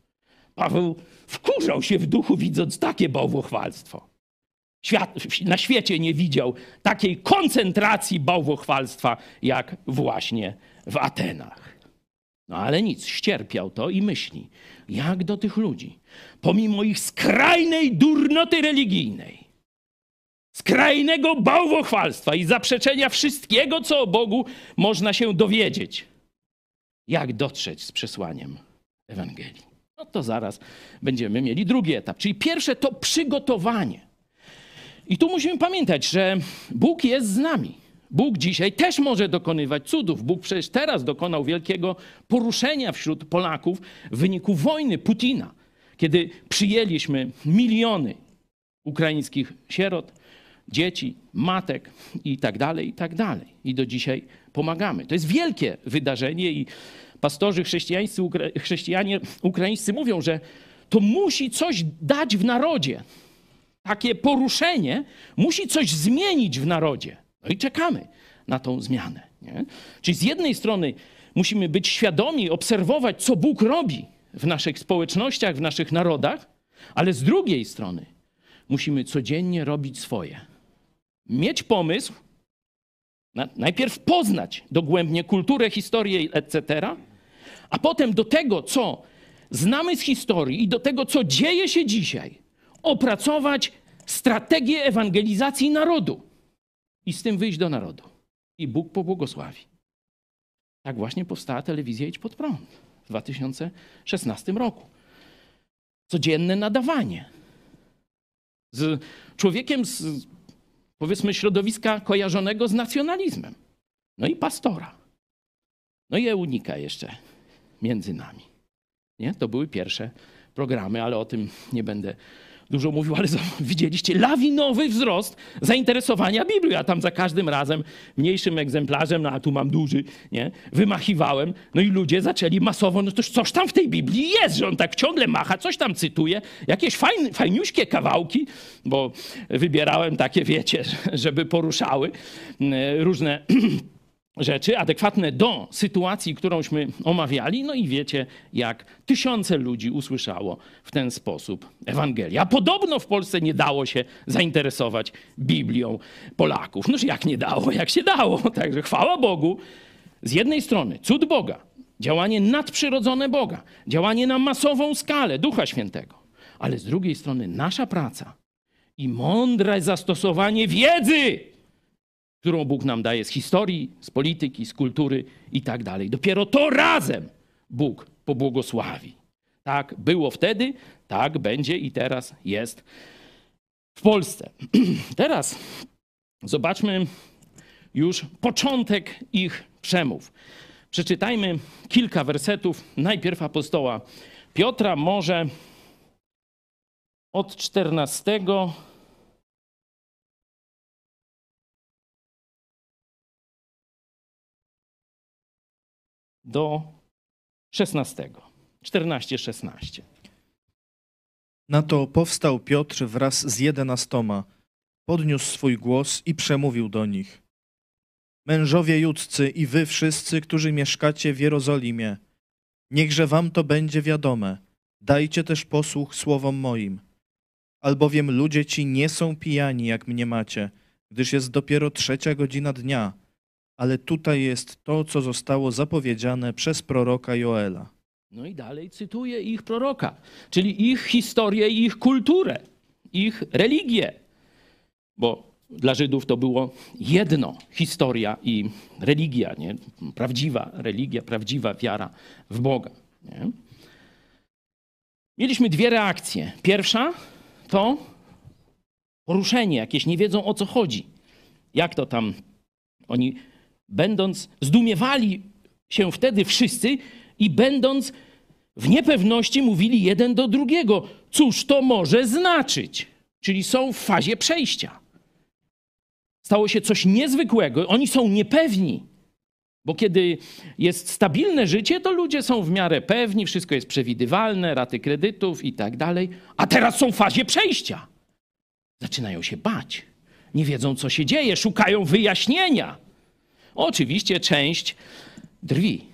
Paweł wkurzał się w duchu, widząc takie bałwochwalstwo. Świat, na świecie nie widział takiej koncentracji bałwochwalstwa jak właśnie w Atenach. No ale nic, ścierpiał to i myśli, jak do tych ludzi, pomimo ich skrajnej durnoty religijnej, skrajnego bałwochwalstwa i zaprzeczenia wszystkiego, co o Bogu można się dowiedzieć, jak dotrzeć z przesłaniem Ewangelii. No to zaraz będziemy mieli drugi etap, czyli pierwsze to przygotowanie. I tu musimy pamiętać, że Bóg jest z nami. Bóg dzisiaj też może dokonywać cudów. Bóg przecież teraz dokonał wielkiego poruszenia wśród Polaków w wyniku wojny Putina, kiedy przyjęliśmy miliony ukraińskich sierot, dzieci, matek i tak dalej, i tak dalej. I do dzisiaj pomagamy. To jest wielkie wydarzenie i pastorzy chrześcijańscy, chrześcijanie ukraińscy mówią, że to musi coś dać w narodzie takie poruszenie musi coś zmienić w narodzie. No i czekamy na tą zmianę. Nie? Czyli z jednej strony musimy być świadomi, obserwować, co Bóg robi w naszych społecznościach, w naszych narodach, ale z drugiej strony musimy codziennie robić swoje. Mieć pomysł, na, najpierw poznać dogłębnie kulturę, historię, etc., a potem do tego, co znamy z historii i do tego, co dzieje się dzisiaj, opracować strategię ewangelizacji narodu i z tym wyjść do narodu. I Bóg pobłogosławi. Tak właśnie powstała telewizja Idź Pod Prąd w 2016 roku. Codzienne nadawanie. Z człowiekiem z, powiedzmy, środowiska kojarzonego z nacjonalizmem. No i pastora. No i Eunika jeszcze między nami. Nie? To były pierwsze programy, ale o tym nie będę dużo mówił, ale widzieliście lawinowy wzrost zainteresowania Biblią. Ja tam za każdym razem mniejszym egzemplarzem, no a tu mam duży, nie, wymachiwałem. No i ludzie zaczęli masowo, no toż coś tam w tej Biblii jest, że on tak ciągle macha, coś tam cytuje, jakieś fajn, fajniuśkie kawałki, bo wybierałem takie, wiecie, żeby poruszały e, różne rzeczy adekwatne do sytuacji, którąśmy omawiali. No i wiecie, jak tysiące ludzi usłyszało w ten sposób Ewangelię. A podobno w Polsce nie dało się zainteresować Biblią Polaków. Noż jak nie dało, jak się dało. Także chwała Bogu. Z jednej strony cud Boga, działanie nadprzyrodzone Boga, działanie na masową skalę Ducha Świętego. Ale z drugiej strony nasza praca i mądre zastosowanie wiedzy, którą Bóg nam daje z historii, z polityki, z kultury i tak dalej. Dopiero to razem Bóg pobłogosławi. Tak było wtedy, tak będzie i teraz jest w Polsce. Teraz zobaczmy już początek ich przemów. Przeczytajmy kilka wersetów. Najpierw apostoła Piotra, może od 14 do 16. 14-16. Na to powstał Piotr wraz z jedenastoma, podniósł swój głos i przemówił do nich. Mężowie judzcy i wy wszyscy, którzy mieszkacie w Jerozolimie, niechże wam to będzie wiadome. Dajcie też posłuch słowom moim. Albowiem ludzie ci nie są pijani, jak mnie macie, gdyż jest dopiero trzecia godzina dnia – ale tutaj jest to, co zostało zapowiedziane przez proroka Joela. No i dalej cytuję ich proroka, czyli ich historię ich kulturę, ich religię. Bo dla Żydów to było jedno historia i religia, nie? prawdziwa religia, prawdziwa wiara w Boga. Nie? Mieliśmy dwie reakcje. Pierwsza to poruszenie, jakieś nie wiedzą o co chodzi. Jak to tam oni będąc, zdumiewali się wtedy wszyscy i będąc w niepewności mówili jeden do drugiego, cóż to może znaczyć? Czyli są w fazie przejścia. Stało się coś niezwykłego, oni są niepewni. Bo kiedy jest stabilne życie, to ludzie są w miarę pewni, wszystko jest przewidywalne, raty kredytów i tak dalej. A teraz są w fazie przejścia. Zaczynają się bać. Nie wiedzą, co się dzieje, szukają wyjaśnienia. Oczywiście część drwi,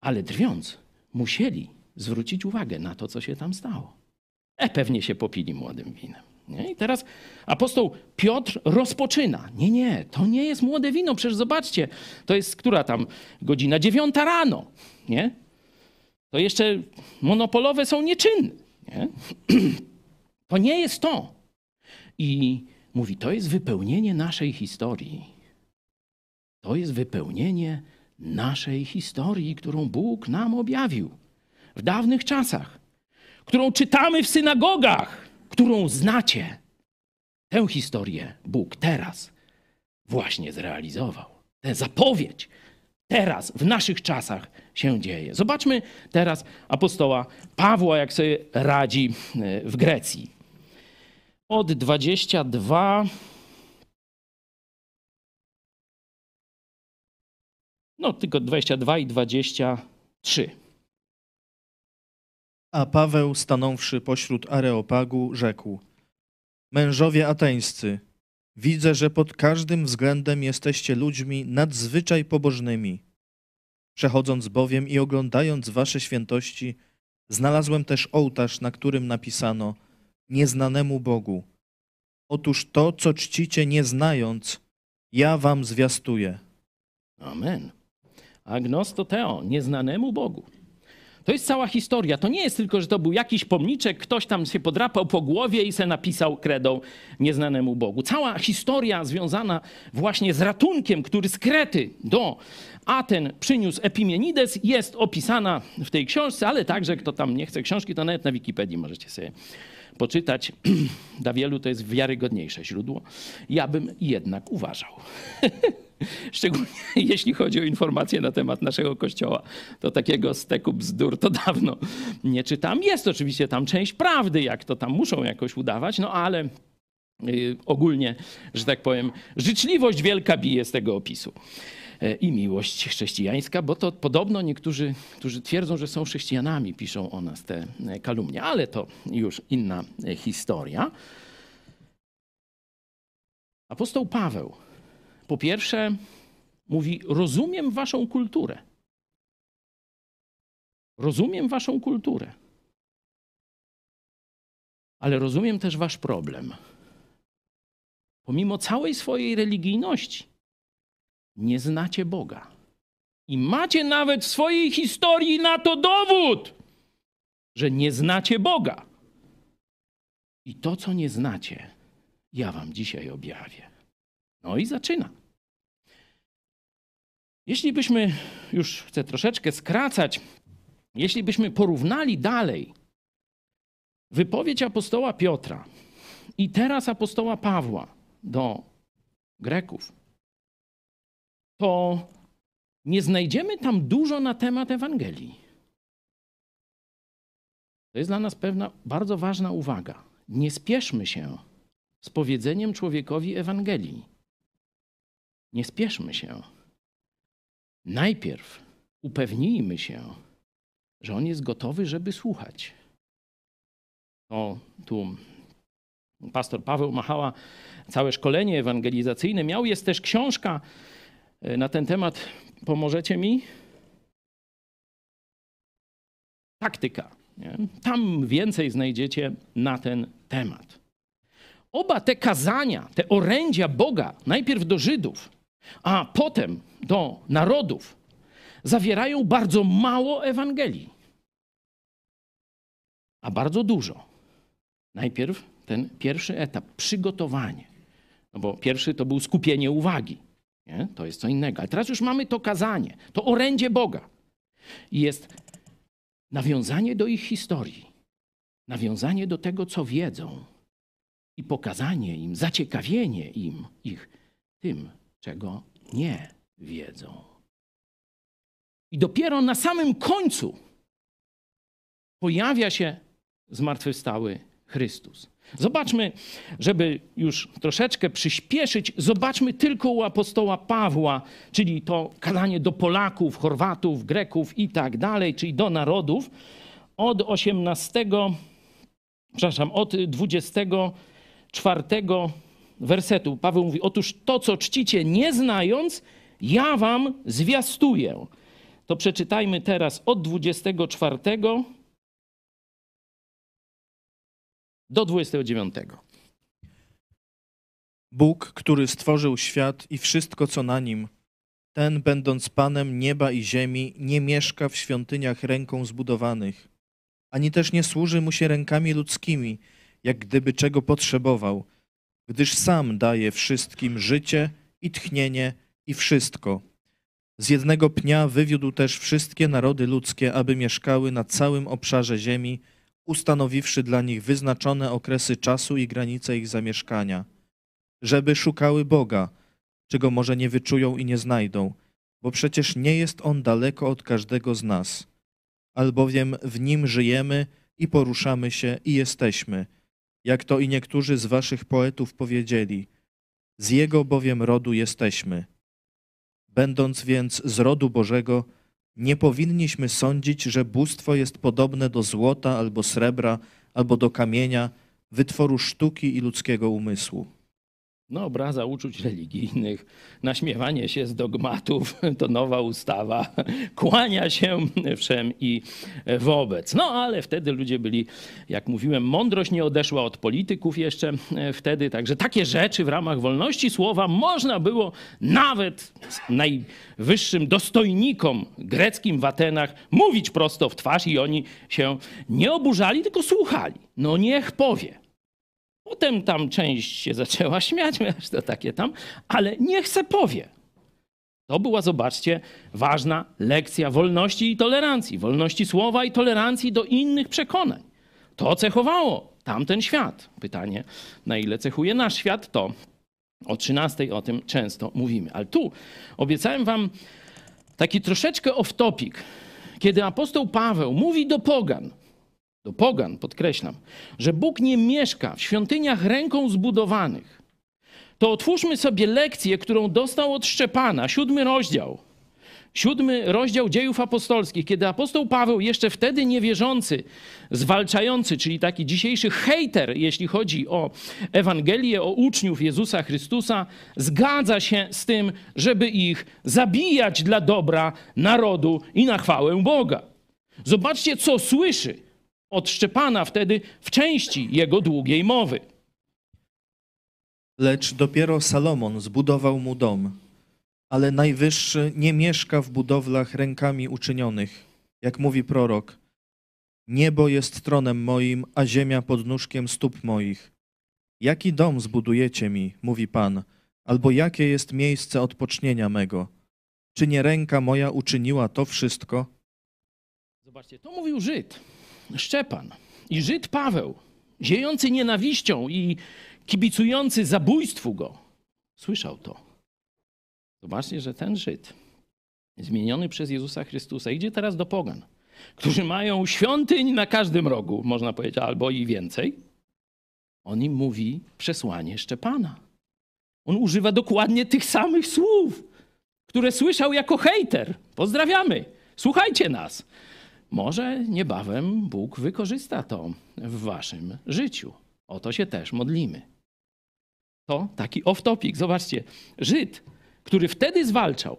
ale drwiąc, musieli zwrócić uwagę na to, co się tam stało. E, pewnie się popili młodym winem. Nie? I teraz apostoł Piotr rozpoczyna. Nie, nie, to nie jest młode wino, przecież zobaczcie, to jest która tam godzina? Dziewiąta rano. Nie? To jeszcze monopolowe są nieczynne. Nie? To nie jest to. I mówi, to jest wypełnienie naszej historii. To jest wypełnienie naszej historii, którą Bóg nam objawił w dawnych czasach, którą czytamy w synagogach, którą znacie. Tę historię Bóg teraz właśnie zrealizował. Tę zapowiedź teraz, w naszych czasach się dzieje. Zobaczmy teraz apostoła Pawła, jak sobie radzi e, w Grecji. Od 22 No, tylko 22 i 23. A Paweł, stanąwszy pośród Areopagu, rzekł: Mężowie ateńscy, widzę, że pod każdym względem jesteście ludźmi nadzwyczaj pobożnymi. Przechodząc bowiem i oglądając wasze świętości, Znalazłem też ołtarz, na którym napisano nieznanemu Bogu. Otóż to, co czcicie nie znając, ja wam zwiastuję. Amen. Agnosto Teo, nieznanemu Bogu. To jest cała historia. To nie jest tylko, że to był jakiś pomniczek, ktoś tam się podrapał po głowie i se napisał kredą nieznanemu Bogu. Cała historia związana właśnie z ratunkiem, który z Krety do Aten przyniósł Epimenides, jest opisana w tej książce, ale także kto tam nie chce książki, to nawet na Wikipedii możecie sobie poczytać. Dla wielu to jest wiarygodniejsze źródło. Ja bym jednak uważał. Szczególnie jeśli chodzi o informacje na temat naszego kościoła, to takiego steku bzdur to dawno nie czytam. Jest oczywiście tam część prawdy, jak to tam muszą jakoś udawać, no ale y, ogólnie, że tak powiem, życzliwość wielka bije z tego opisu. E, I miłość chrześcijańska, bo to podobno niektórzy, którzy twierdzą, że są chrześcijanami, piszą o nas te e, kalumnie, ale to już inna e, historia. Apostoł Paweł po pierwsze mówi: Rozumiem waszą kulturę. Rozumiem waszą kulturę. Ale rozumiem też wasz problem. Pomimo całej swojej religijności, nie znacie Boga. I macie nawet w swojej historii na to dowód, że nie znacie Boga. I to, co nie znacie, ja wam dzisiaj objawię. No i zaczyna. Jeśli byśmy, już chcę troszeczkę skracać, jeśli byśmy porównali dalej wypowiedź apostoła Piotra i teraz apostoła Pawła do Greków, to nie znajdziemy tam dużo na temat Ewangelii. To jest dla nas pewna bardzo ważna uwaga. Nie spieszmy się z powiedzeniem człowiekowi Ewangelii. Nie spieszmy się. Najpierw upewnijmy się, że on jest gotowy, żeby słuchać. O, tu pastor Paweł Machała całe szkolenie ewangelizacyjne miał. Jest też książka na ten temat. Pomożecie mi? Taktyka. Nie? Tam więcej znajdziecie na ten temat. Oba te kazania, te orędzia Boga, najpierw do Żydów, a potem do narodów, zawierają bardzo mało Ewangelii, a bardzo dużo. Najpierw ten pierwszy etap, przygotowanie. No bo pierwszy to był skupienie uwagi. Nie? To jest co innego. Ale teraz już mamy to kazanie, to orędzie Boga. I jest nawiązanie do ich historii, nawiązanie do tego, co wiedzą i pokazanie im, zaciekawienie im ich tym, czego nie wiedzą. I dopiero na samym końcu pojawia się zmartwychwstały Chrystus. Zobaczmy, żeby już troszeczkę przyspieszyć, zobaczmy tylko u apostoła Pawła, czyli to kazanie do Polaków, Chorwatów, Greków i tak dalej, czyli do narodów, od 18, przepraszam, od 24 wersetu. Paweł mówi: Otóż to, co czcicie nie znając, ja wam zwiastuję. To przeczytajmy teraz od 24 do 29. Bóg, który stworzył świat i wszystko, co na nim, ten, będąc Panem nieba i ziemi, nie mieszka w świątyniach ręką zbudowanych, ani też nie służy mu się rękami ludzkimi, jak gdyby czego potrzebował, gdyż sam daje wszystkim życie i tchnienie i wszystko. Z jednego pnia wywiódł też wszystkie narody ludzkie, aby mieszkały na całym obszarze ziemi, ustanowiwszy dla nich wyznaczone okresy czasu i granice ich zamieszkania, żeby szukały Boga, czego może nie wyczują i nie znajdą, bo przecież nie jest On daleko od każdego z nas, albowiem w Nim żyjemy i poruszamy się i jesteśmy, jak to i niektórzy z waszych poetów powiedzieli, z Jego bowiem rodu jesteśmy. Będąc więc z rodu Bożego, nie powinniśmy sądzić, że bóstwo jest podobne do złota albo srebra, albo do kamienia, wytworu sztuki i ludzkiego umysłu. No, obraza uczuć religijnych, naśmiewanie się z dogmatów, to nowa ustawa, kłania się wszem i wobec. No, ale wtedy ludzie byli, jak mówiłem, mądrość nie odeszła od polityków jeszcze e, wtedy, także takie rzeczy w ramach wolności słowa można było nawet najwyższym dostojnikom greckim w Atenach mówić prosto w twarz i oni się nie oburzali, tylko słuchali. No niech powie. Potem tam część się zaczęła śmiać, wiesz, to takie tam, ale niech se powie. To była, zobaczcie, ważna lekcja wolności i tolerancji, wolności słowa i tolerancji do innych przekonań. To cechowało tamten świat. Pytanie, na ile cechuje nasz świat, to o 13 o tym często mówimy. Ale tu obiecałem wam taki troszeczkę off-topic, kiedy apostoł Paweł mówi do pogan, do pogan, podkreślam, że Bóg nie mieszka w świątyniach ręką zbudowanych, to otwórzmy sobie lekcję, którą dostał od Szczepana, siódmy rozdział. Siódmy rozdział dziejów apostolskich, kiedy apostoł Paweł, jeszcze wtedy niewierzący, zwalczający, czyli taki dzisiejszy hejter, jeśli chodzi o Ewangelię, o uczniów Jezusa Chrystusa, zgadza się z tym, żeby ich zabijać dla dobra narodu i na chwałę Boga. Zobaczcie, co słyszy od Szczepana wtedy w części jego długiej mowy. Lecz dopiero Salomon zbudował mu dom, ale Najwyższy nie mieszka w budowlach rękami uczynionych. Jak mówi prorok, niebo jest tronem moim, a ziemia pod nóżkiem stóp moich. Jaki dom zbudujecie mi, mówi Pan, albo jakie jest miejsce odpocznienia mego? Czy nie ręka moja uczyniła to wszystko? Zobaczcie, to mówił Żyd, Szczepan i Żyd Paweł, ziejący nienawiścią i kibicujący zabójstwu go. Słyszał to. Zobaczcie, że ten Żyd, zmieniony przez Jezusa Chrystusa, idzie teraz do pogan, którzy mają świątyń na każdym rogu, można powiedzieć, albo i więcej. On im mówi przesłanie Szczepana. On używa dokładnie tych samych słów, które słyszał jako hejter. Pozdrawiamy. Słuchajcie nas. Może niebawem Bóg wykorzysta to w waszym życiu. O to się też modlimy. To taki off-topic. Zobaczcie, Żyd, który wtedy zwalczał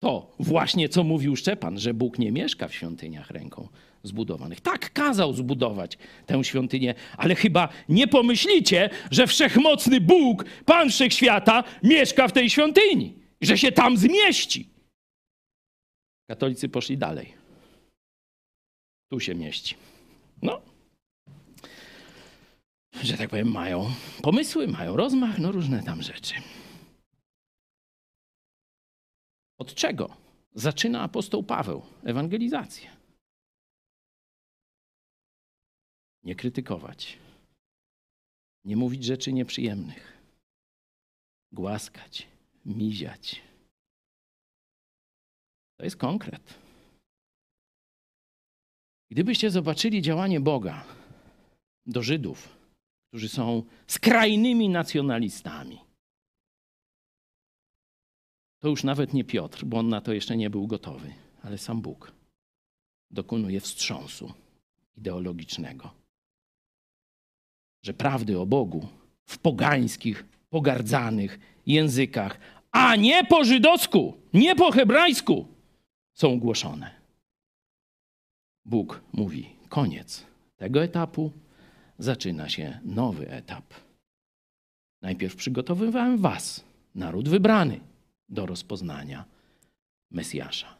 to właśnie, co mówił Szczepan, że Bóg nie mieszka w świątyniach ręką zbudowanych. Tak, kazał zbudować tę świątynię, ale chyba nie pomyślicie, że wszechmocny Bóg, Pan Wszechświata, mieszka w tej świątyni, że się tam zmieści. Katolicy poszli dalej. Tu się mieści. No, że tak powiem, mają pomysły, mają rozmach, no różne tam rzeczy. Od czego zaczyna apostoł Paweł ewangelizację? Nie krytykować, nie mówić rzeczy nieprzyjemnych, głaskać, miziać. To jest konkret. Gdybyście zobaczyli działanie Boga do Żydów, którzy są skrajnymi nacjonalistami, to już nawet nie Piotr, bo on na to jeszcze nie był gotowy, ale sam Bóg dokonuje wstrząsu ideologicznego. Że prawdy o Bogu w pogańskich, pogardzanych językach, a nie po żydowsku, nie po hebrajsku, są głoszone. Bóg mówi: koniec tego etapu, zaczyna się nowy etap. Najpierw przygotowywałem Was, naród wybrany, do rozpoznania Mesjasza.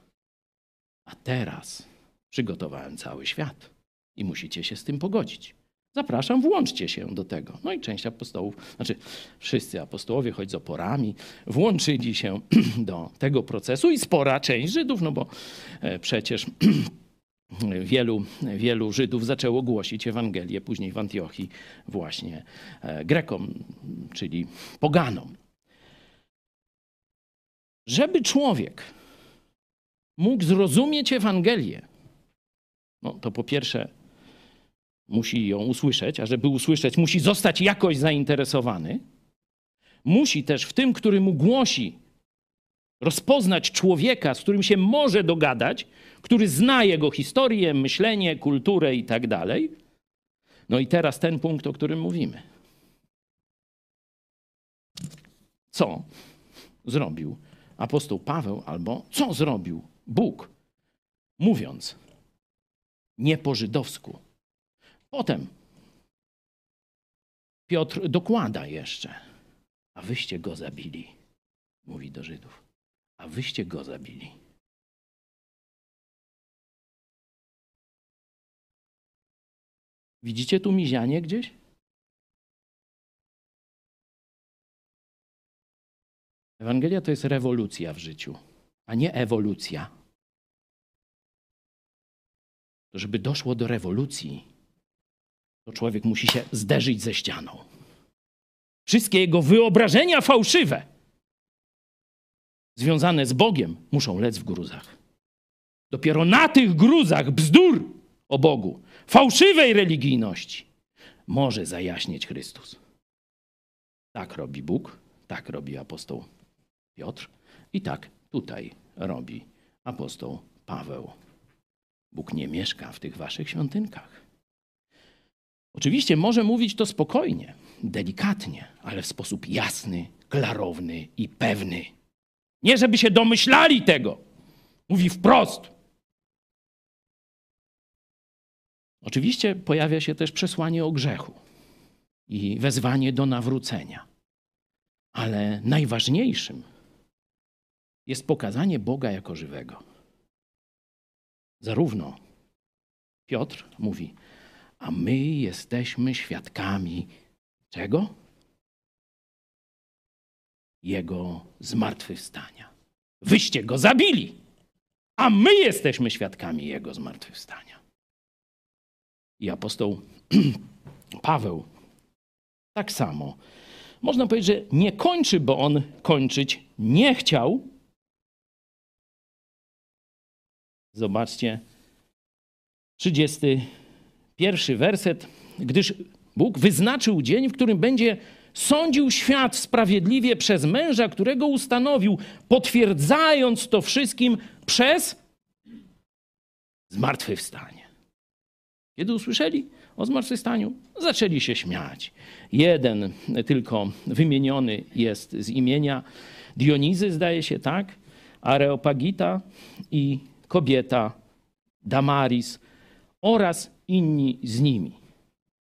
A teraz przygotowałem cały świat i musicie się z tym pogodzić. Zapraszam, włączcie się do tego. No i część apostołów, znaczy wszyscy apostołowie, choć z oporami, włączyli się do tego procesu i spora część Żydów, no bo e, przecież wielu, wielu Żydów zaczęło głosić Ewangelię później w Antiochii właśnie e, Grekom, czyli poganom. Żeby człowiek mógł zrozumieć Ewangelię, no to po pierwsze musi ją usłyszeć, a żeby usłyszeć, musi zostać jakoś zainteresowany. Musi też w tym, który mu głosi, rozpoznać człowieka, z którym się może dogadać, który zna jego historię, myślenie, kulturę i tak dalej. No i teraz ten punkt, o którym mówimy. co zrobił apostoł Paweł albo co zrobił Bóg, mówiąc nie po żydowsku. Potem Piotr dokłada jeszcze, a wyście go zabili, mówi do Żydów, a wyście go zabili. Widzicie tu mizianie gdzieś? Ewangelia to jest rewolucja w życiu, a nie ewolucja. To żeby doszło do rewolucji, to człowiek musi się zderzyć ze ścianą. Wszystkie jego wyobrażenia fałszywe, związane z Bogiem, muszą lec w gruzach. Dopiero na tych gruzach bzdur o Bogu, fałszywej religijności, może zajaśnieć Chrystus. Tak robi Bóg, tak robi apostoł Piotr i tak tutaj robi apostoł Paweł. Bóg nie mieszka w tych waszych świątynkach. Oczywiście może mówić to spokojnie, delikatnie, ale w sposób jasny, klarowny i pewny. Nie żeby się domyślali tego. Mówi wprost. Oczywiście pojawia się też przesłanie o grzechu i wezwanie do nawrócenia. Ale najważniejszym jest pokazanie Boga jako żywego. Zarówno Piotr mówi, a my jesteśmy świadkami czego? Jego zmartwychwstania. Wyście go zabili, a my jesteśmy świadkami jego zmartwychwstania. I apostoł Paweł tak samo. Można powiedzieć, że nie kończy, bo on kończyć nie chciał. Zobaczcie, 31 werset. Gdyż Bóg wyznaczył dzień, w którym będzie sądził świat sprawiedliwie przez męża, którego ustanowił, potwierdzając to wszystkim przez zmartwychwstanie. Kiedy usłyszeli o zmartwychwstaniu, zaczęli się śmiać. Jeden tylko wymieniony jest z imienia Dionizy, zdaje się tak, Areopagita i kobieta Damaris oraz inni z nimi.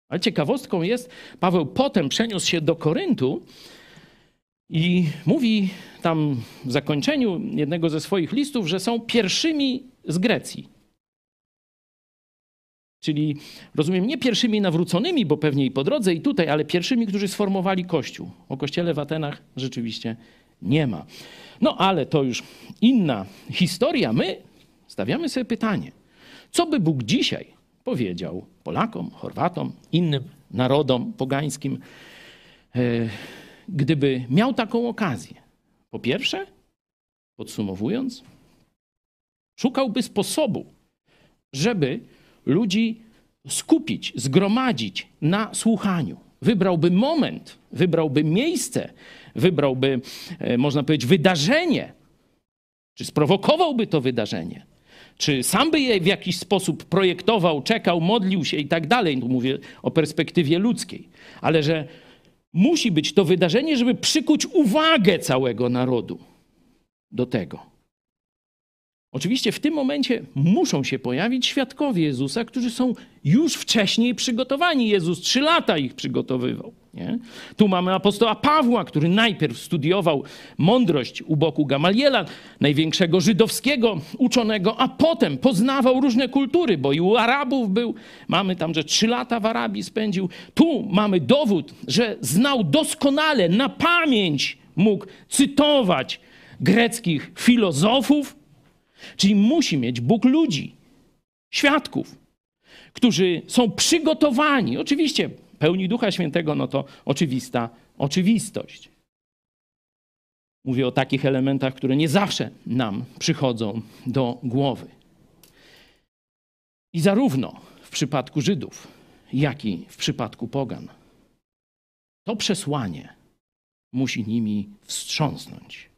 Ale ciekawostką jest, Paweł potem przeniósł się do Koryntu i mówi tam w zakończeniu jednego ze swoich listów, że są pierwszymi z Grecji. Czyli rozumiem, nie pierwszymi nawróconymi, bo pewnie i po drodze, i tutaj, ale pierwszymi, którzy sformowali Kościół. O Kościele w Atenach rzeczywiście nie ma. No ale to już inna historia. My stawiamy sobie pytanie, co by Bóg dzisiaj powiedział Polakom, Chorwatom, innym narodom pogańskim, e, gdyby miał taką okazję. Po pierwsze, podsumowując, szukałby sposobu, żeby ludzi skupić, zgromadzić na słuchaniu. Wybrałby moment, wybrałby miejsce, wybrałby, e, można powiedzieć, wydarzenie, czy sprowokowałby to wydarzenie, czy sam by je w jakiś sposób projektował, czekał, modlił się i tak dalej. Tu mówię o perspektywie ludzkiej, ale że musi być to wydarzenie, żeby przykuć uwagę całego narodu do tego. Oczywiście w tym momencie muszą się pojawić świadkowie Jezusa, którzy są już wcześniej przygotowani. Jezus trzy lata ich przygotowywał. Nie? Tu mamy apostoła Pawła, który najpierw studiował mądrość u boku Gamaliela, największego żydowskiego uczonego, a potem poznawał różne kultury, bo i u Arabów był. Mamy tam, że trzy lata w Arabii spędził. Tu mamy dowód, że znał doskonale, na pamięć mógł cytować greckich filozofów, Czyli musi mieć Bóg ludzi, świadków, którzy są przygotowani. Oczywiście pełni Ducha Świętego, no to oczywista oczywistość. Mówię o takich elementach, które nie zawsze nam przychodzą do głowy. I zarówno w przypadku Żydów, jak i w przypadku Pogan, to przesłanie musi nimi wstrząsnąć.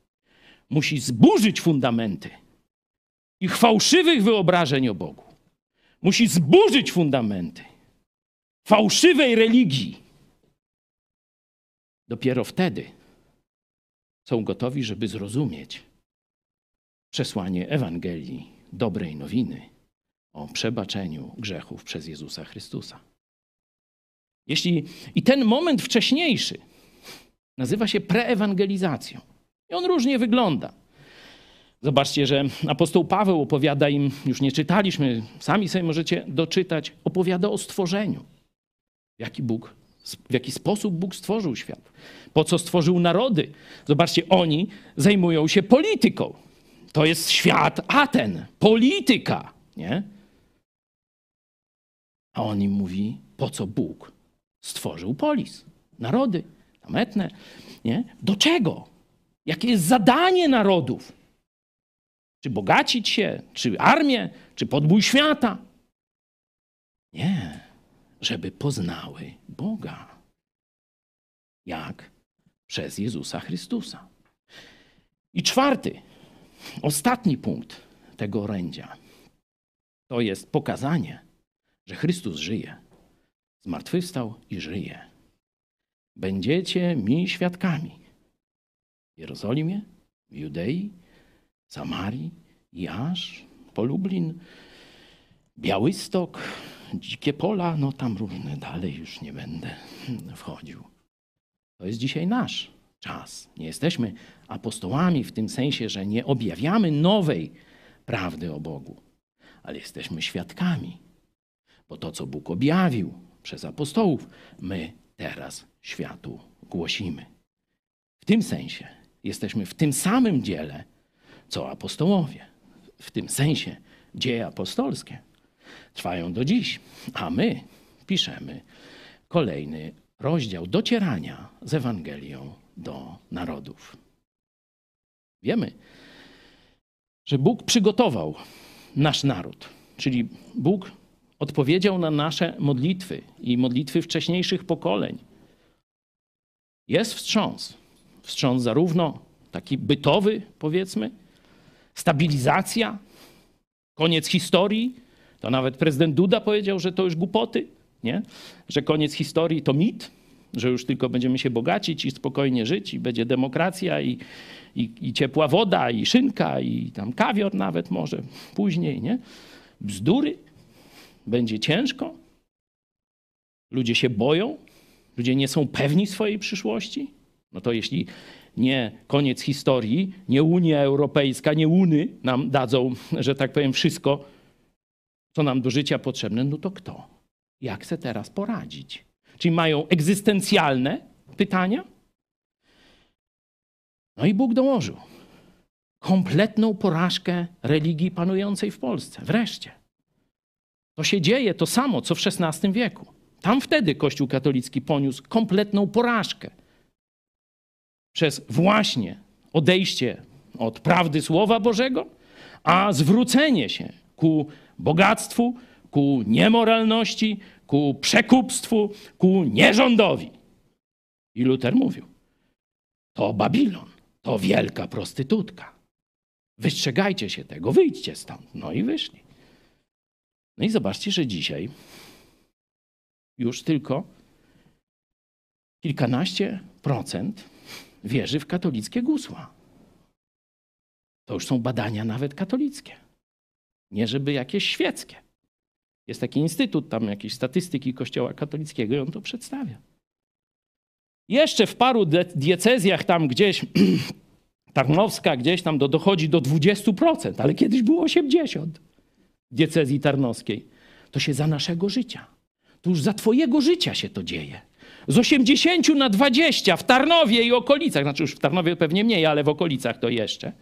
Musi zburzyć fundamenty ich fałszywych wyobrażeń o Bogu. Musi zburzyć fundamenty fałszywej religii. Dopiero wtedy są gotowi, żeby zrozumieć przesłanie Ewangelii, dobrej nowiny o przebaczeniu grzechów przez Jezusa Chrystusa. Jeśli i ten moment wcześniejszy nazywa się preewangelizacją. I on różnie wygląda. Zobaczcie, że apostoł Paweł opowiada im, już nie czytaliśmy, sami sobie możecie doczytać, opowiada o stworzeniu. Jaki, Bóg, w jaki sposób Bóg stworzył świat, po co stworzył narody. Zobaczcie, oni zajmują się polityką. To jest świat Aten, polityka, nie? A on im mówi, po co Bóg stworzył polis, narody, tam etne, nie? Do czego? Jakie jest zadanie narodów? Czy bogacić się, czy armię, czy podbój świata? Nie, żeby poznały Boga. Jak? Przez Jezusa Chrystusa. I czwarty, ostatni punkt tego orędzia to jest pokazanie, że Chrystus żyje, zmartwychwstał i żyje. Będziecie mi świadkami w Jerozolimie, w Judei, Samarii i aż po Lublin, Białystok, Dzikie Pola, no tam różne dalej już nie będę wchodził. To jest dzisiaj nasz czas. Nie jesteśmy apostołami w tym sensie, że nie objawiamy nowej prawdy o Bogu, ale jesteśmy świadkami. Bo to, co Bóg objawił przez apostołów, my teraz światu głosimy. W tym sensie jesteśmy w tym samym dziele, co apostołowie. W tym sensie dzieje apostolskie trwają do dziś, a my piszemy kolejny rozdział docierania z Ewangelią do narodów. Wiemy, że Bóg przygotował nasz naród, czyli Bóg odpowiedział na nasze modlitwy i modlitwy wcześniejszych pokoleń. Jest wstrząs. Wstrząs zarówno taki bytowy, powiedzmy, stabilizacja, koniec historii. To nawet prezydent Duda powiedział, że to już głupoty, nie? że koniec historii to mit, że już tylko będziemy się bogacić i spokojnie żyć i będzie demokracja i, i, i ciepła woda i szynka i tam kawior nawet może później, nie? Bzdury. Będzie ciężko. Ludzie się boją. Ludzie nie są pewni swojej przyszłości. No to jeśli nie koniec historii, nie Unia Europejska, nie Uny nam dadzą, że tak powiem, wszystko, co nam do życia potrzebne, no to kto? Jak chce teraz poradzić? Czyli mają egzystencjalne pytania? No i Bóg dołożył kompletną porażkę religii panującej w Polsce. Wreszcie. To się dzieje to samo, co w XVI wieku. Tam wtedy Kościół katolicki poniósł kompletną porażkę przez właśnie odejście od prawdy Słowa Bożego, a zwrócenie się ku bogactwu, ku niemoralności, ku przekupstwu, ku nierządowi. I Luter mówił: To Babilon, to wielka prostytutka. Wystrzegajcie się tego, wyjdźcie stąd. No i wyszli. No i zobaczcie, że dzisiaj już tylko kilkanaście procent wierzy w katolickie gusła. To już są badania nawet katolickie. Nie żeby jakieś świeckie. Jest taki instytut tam jakiejś statystyki Kościoła katolickiego i on to przedstawia. Jeszcze w paru diecezjach tam gdzieś, Tarnowska gdzieś tam do, dochodzi do 20%, ale kiedyś było 80% w diecezji tarnowskiej. To się za naszego życia. To już za twojego życia się to dzieje. Z 80 na 20 w Tarnowie i okolicach, znaczy już w Tarnowie pewnie mniej, ale w okolicach to jeszcze.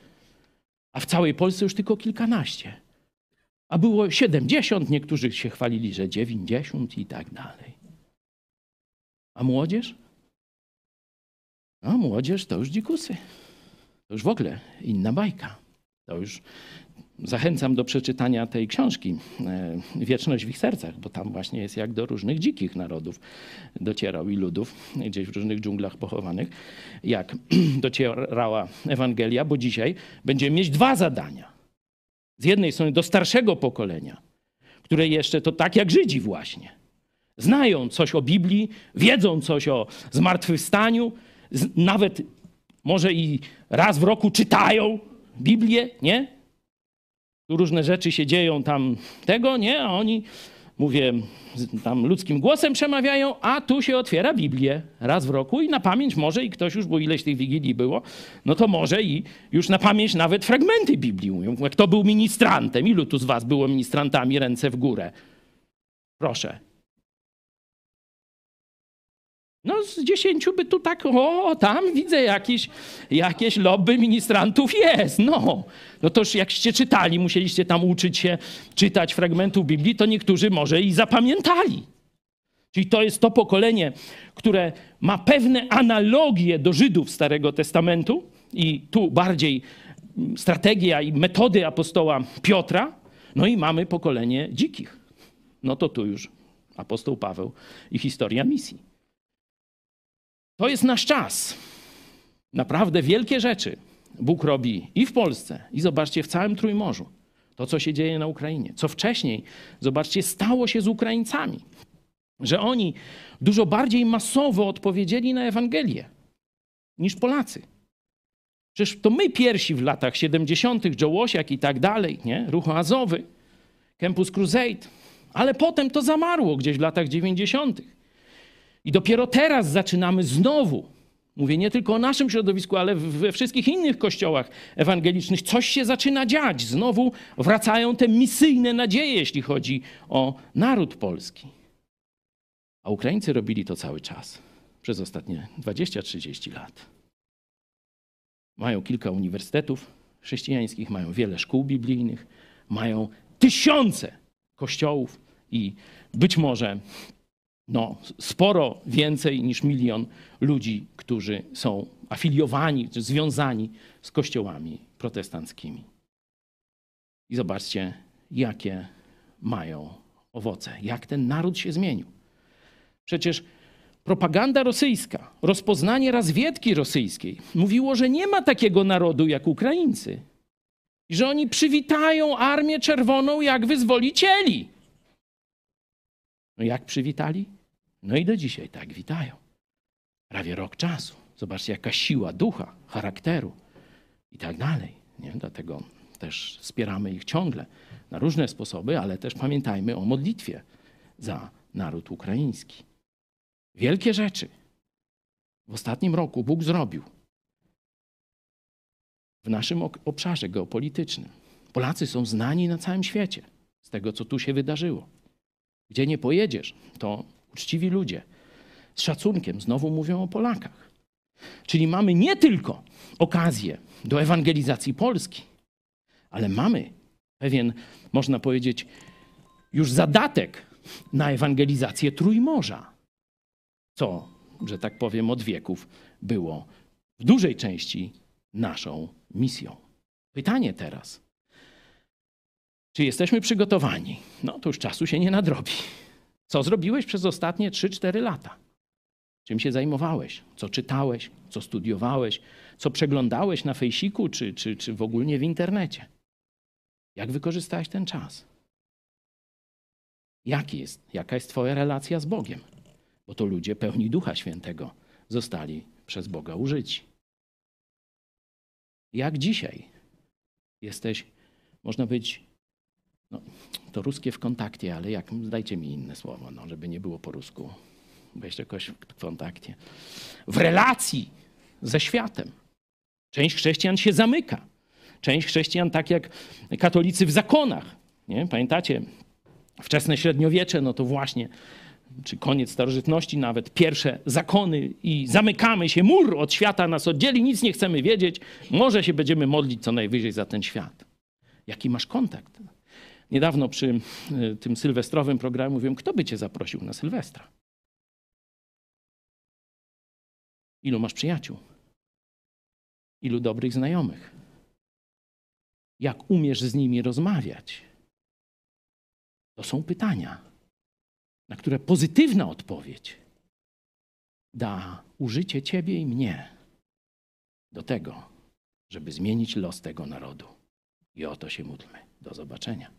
A w całej Polsce już tylko kilkanaście. A było 70, niektórzy się chwalili, że 90 i tak dalej. A młodzież? A młodzież to już dzikusy. To już w ogóle inna bajka. To już Zachęcam do przeczytania tej książki e, Wieczność w ich sercach, bo tam właśnie jest jak do różnych dzikich narodów docierał i ludów, gdzieś w różnych dżunglach pochowanych, jak docierała Ewangelia, bo dzisiaj będziemy mieć dwa zadania. Z jednej strony do starszego pokolenia, które jeszcze to tak jak Żydzi właśnie. Znają coś o Biblii, wiedzą coś o zmartwychwstaniu, nawet może i raz w roku czytają Biblię, nie? Różne rzeczy się dzieją tam tego, nie? A oni, mówię, tam ludzkim głosem przemawiają, a tu się otwiera Biblię raz w roku i na pamięć może i ktoś już, bo ileś tych wigilii było, no to może i już na pamięć nawet fragmenty Biblii mówią. Kto był ministrantem? Ilu tu z was było ministrantami? Ręce w górę. Proszę. No z dziesięciu by tu tak, o, tam widzę jakieś, jakieś lobby ministrantów jest, no. No toż jakście czytali, musieliście tam uczyć się czytać fragmentów Biblii, to niektórzy może i zapamiętali. Czyli to jest to pokolenie, które ma pewne analogie do Żydów Starego Testamentu i tu bardziej strategia i metody apostoła Piotra, no i mamy pokolenie dzikich. No to tu już apostoł Paweł i historia misji. To jest nasz czas. Naprawdę wielkie rzeczy Bóg robi i w Polsce, i zobaczcie w całym Trójmorzu. To, co się dzieje na Ukrainie. Co wcześniej, zobaczcie, stało się z Ukraińcami. Że oni dużo bardziej masowo odpowiedzieli na Ewangelię niż Polacy. Przecież to my pierwsi w latach 70., Joe Łosiak i tak dalej, nie? Ruch Azowy, Campus Crusade. Ale potem to zamarło gdzieś w latach 90. I dopiero teraz zaczynamy znowu, mówię nie tylko o naszym środowisku, ale we wszystkich innych kościołach ewangelicznych, coś się zaczyna dziać. Znowu wracają te misyjne nadzieje, jeśli chodzi o naród polski. A Ukraińcy robili to cały czas, przez ostatnie 20-30 lat. Mają kilka uniwersytetów chrześcijańskich, mają wiele szkół biblijnych, mają tysiące kościołów i być może no, sporo więcej niż milion ludzi, którzy są afiliowani, czy związani z kościołami protestanckimi. I zobaczcie, jakie mają owoce, jak ten naród się zmienił. Przecież propaganda rosyjska, rozpoznanie razwiedki rosyjskiej mówiło, że nie ma takiego narodu jak Ukraińcy. I że oni przywitają Armię Czerwoną jak wyzwolicieli. No jak przywitali? No i do dzisiaj tak witają. Prawie rok czasu. Zobaczcie, jaka siła ducha, charakteru i tak dalej. Nie? Dlatego też wspieramy ich ciągle na różne sposoby, ale też pamiętajmy o modlitwie za naród ukraiński. Wielkie rzeczy w ostatnim roku Bóg zrobił w naszym obszarze geopolitycznym. Polacy są znani na całym świecie z tego, co tu się wydarzyło. Gdzie nie pojedziesz, to uczciwi ludzie z szacunkiem znowu mówią o Polakach. Czyli mamy nie tylko okazję do ewangelizacji Polski, ale mamy pewien, można powiedzieć, już zadatek na ewangelizację Trójmorza, co, że tak powiem, od wieków było w dużej części naszą misją. Pytanie teraz. Czy jesteśmy przygotowani? No to już czasu się nie nadrobi. Co zrobiłeś przez ostatnie 3-4 lata? Czym się zajmowałeś? Co czytałeś? Co studiowałeś? Co przeglądałeś na fejsiku czy, czy, czy w ogóle w internecie? Jak wykorzystałeś ten czas? Jaki jest, jaka jest Twoja relacja z Bogiem? Bo to ludzie pełni Ducha Świętego zostali przez Boga użyci. Jak dzisiaj jesteś, można być no, to ruskie w kontakcie, ale jak, dajcie mi inne słowo, no, żeby nie było po rusku. Weź jakoś w kontakcie. W relacji ze światem. Część chrześcijan się zamyka. Część chrześcijan, tak jak katolicy w zakonach. Nie? Pamiętacie, wczesne średniowiecze, no to właśnie, czy koniec starożytności nawet, pierwsze zakony i zamykamy się, mur od świata nas oddzieli, nic nie chcemy wiedzieć, może się będziemy modlić co najwyżej za ten świat. Jaki masz kontakt? Niedawno przy e, tym sylwestrowym programie mówiłem, kto by cię zaprosił na Sylwestra? Ilu masz przyjaciół? Ilu dobrych znajomych? Jak umiesz z nimi rozmawiać? To są pytania, na które pozytywna odpowiedź da użycie ciebie i mnie do tego, żeby zmienić los tego narodu. I o to się módlmy. Do zobaczenia.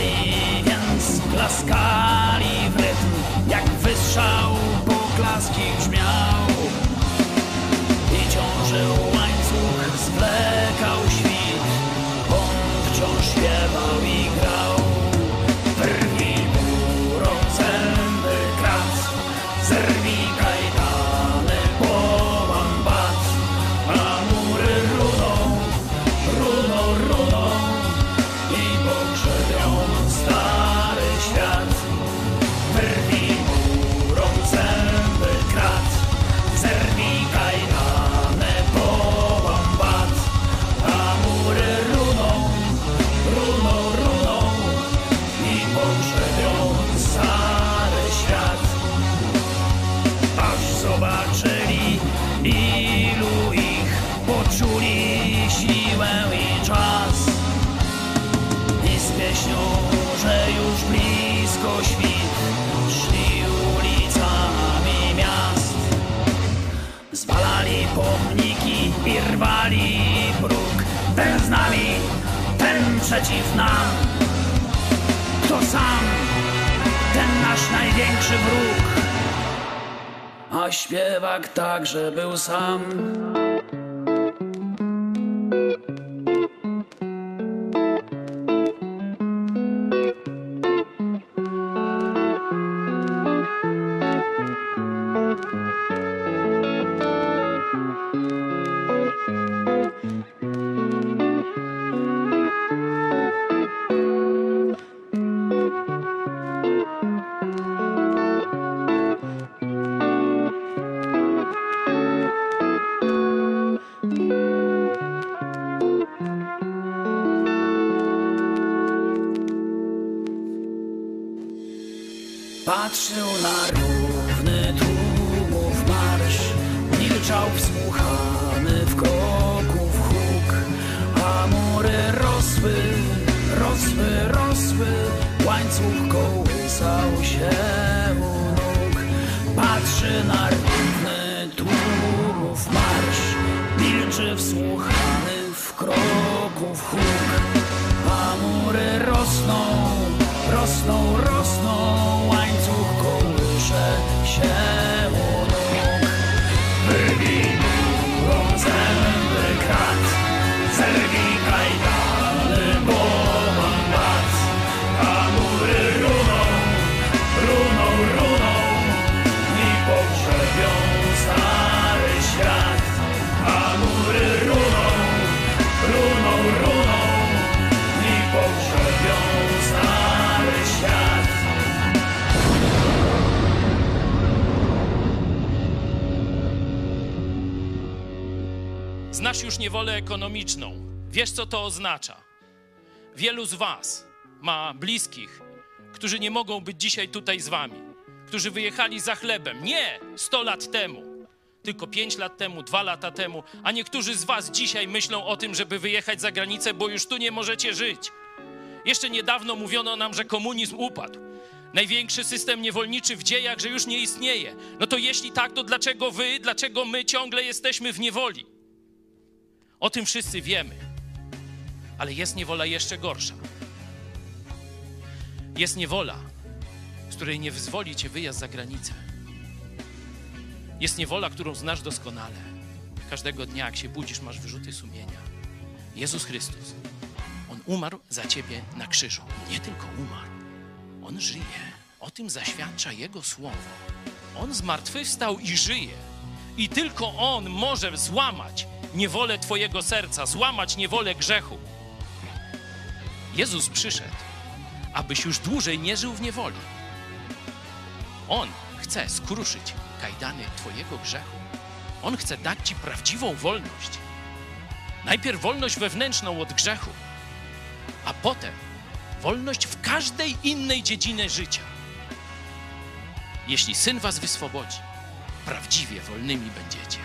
Śpiewali więc, klaskali w rytm, jak wystrzał poklaski brzmiał. I ciążył pomniki i rwali próg, ten z nami, ten przeciw nam. Sam, ten nasz największy wróg. A śpiewak także był sam. Niewolę ekonomiczną. Wiesz, co to oznacza. Wielu z Was ma bliskich, którzy nie mogą być dzisiaj tutaj z Wami, którzy wyjechali za chlebem. Nie 100 lat temu, tylko 5 lat temu, 2 lata temu, a niektórzy z Was dzisiaj myślą o tym, żeby wyjechać za granicę, bo już tu nie możecie żyć. Jeszcze niedawno mówiono nam, że komunizm upadł. Największy system niewolniczy w dziejach, że już nie istnieje. No to jeśli tak, to dlaczego wy, dlaczego my ciągle jesteśmy w niewoli? O tym wszyscy wiemy. Ale jest niewola jeszcze gorsza. Jest niewola, z której nie wyzwoli cię wyjazd za granicę. Jest niewola, którą znasz doskonale. Każdego dnia, jak się budzisz, masz wyrzuty sumienia. Jezus Chrystus, On umarł za ciebie na krzyżu. Nie tylko umarł, On żyje. O tym zaświadcza Jego słowo. On zmartwychwstał i żyje. I tylko On może złamać niewolę Twojego serca, złamać niewolę grzechu. Jezus przyszedł, abyś już dłużej nie żył w niewoli. On chce skruszyć kajdany Twojego grzechu. On chce dać Ci prawdziwą wolność. Najpierw wolność wewnętrzną od grzechu, a potem wolność w każdej innej dziedzinie życia. Jeśli syn Was wyswobodzi, prawdziwie wolnymi będziecie.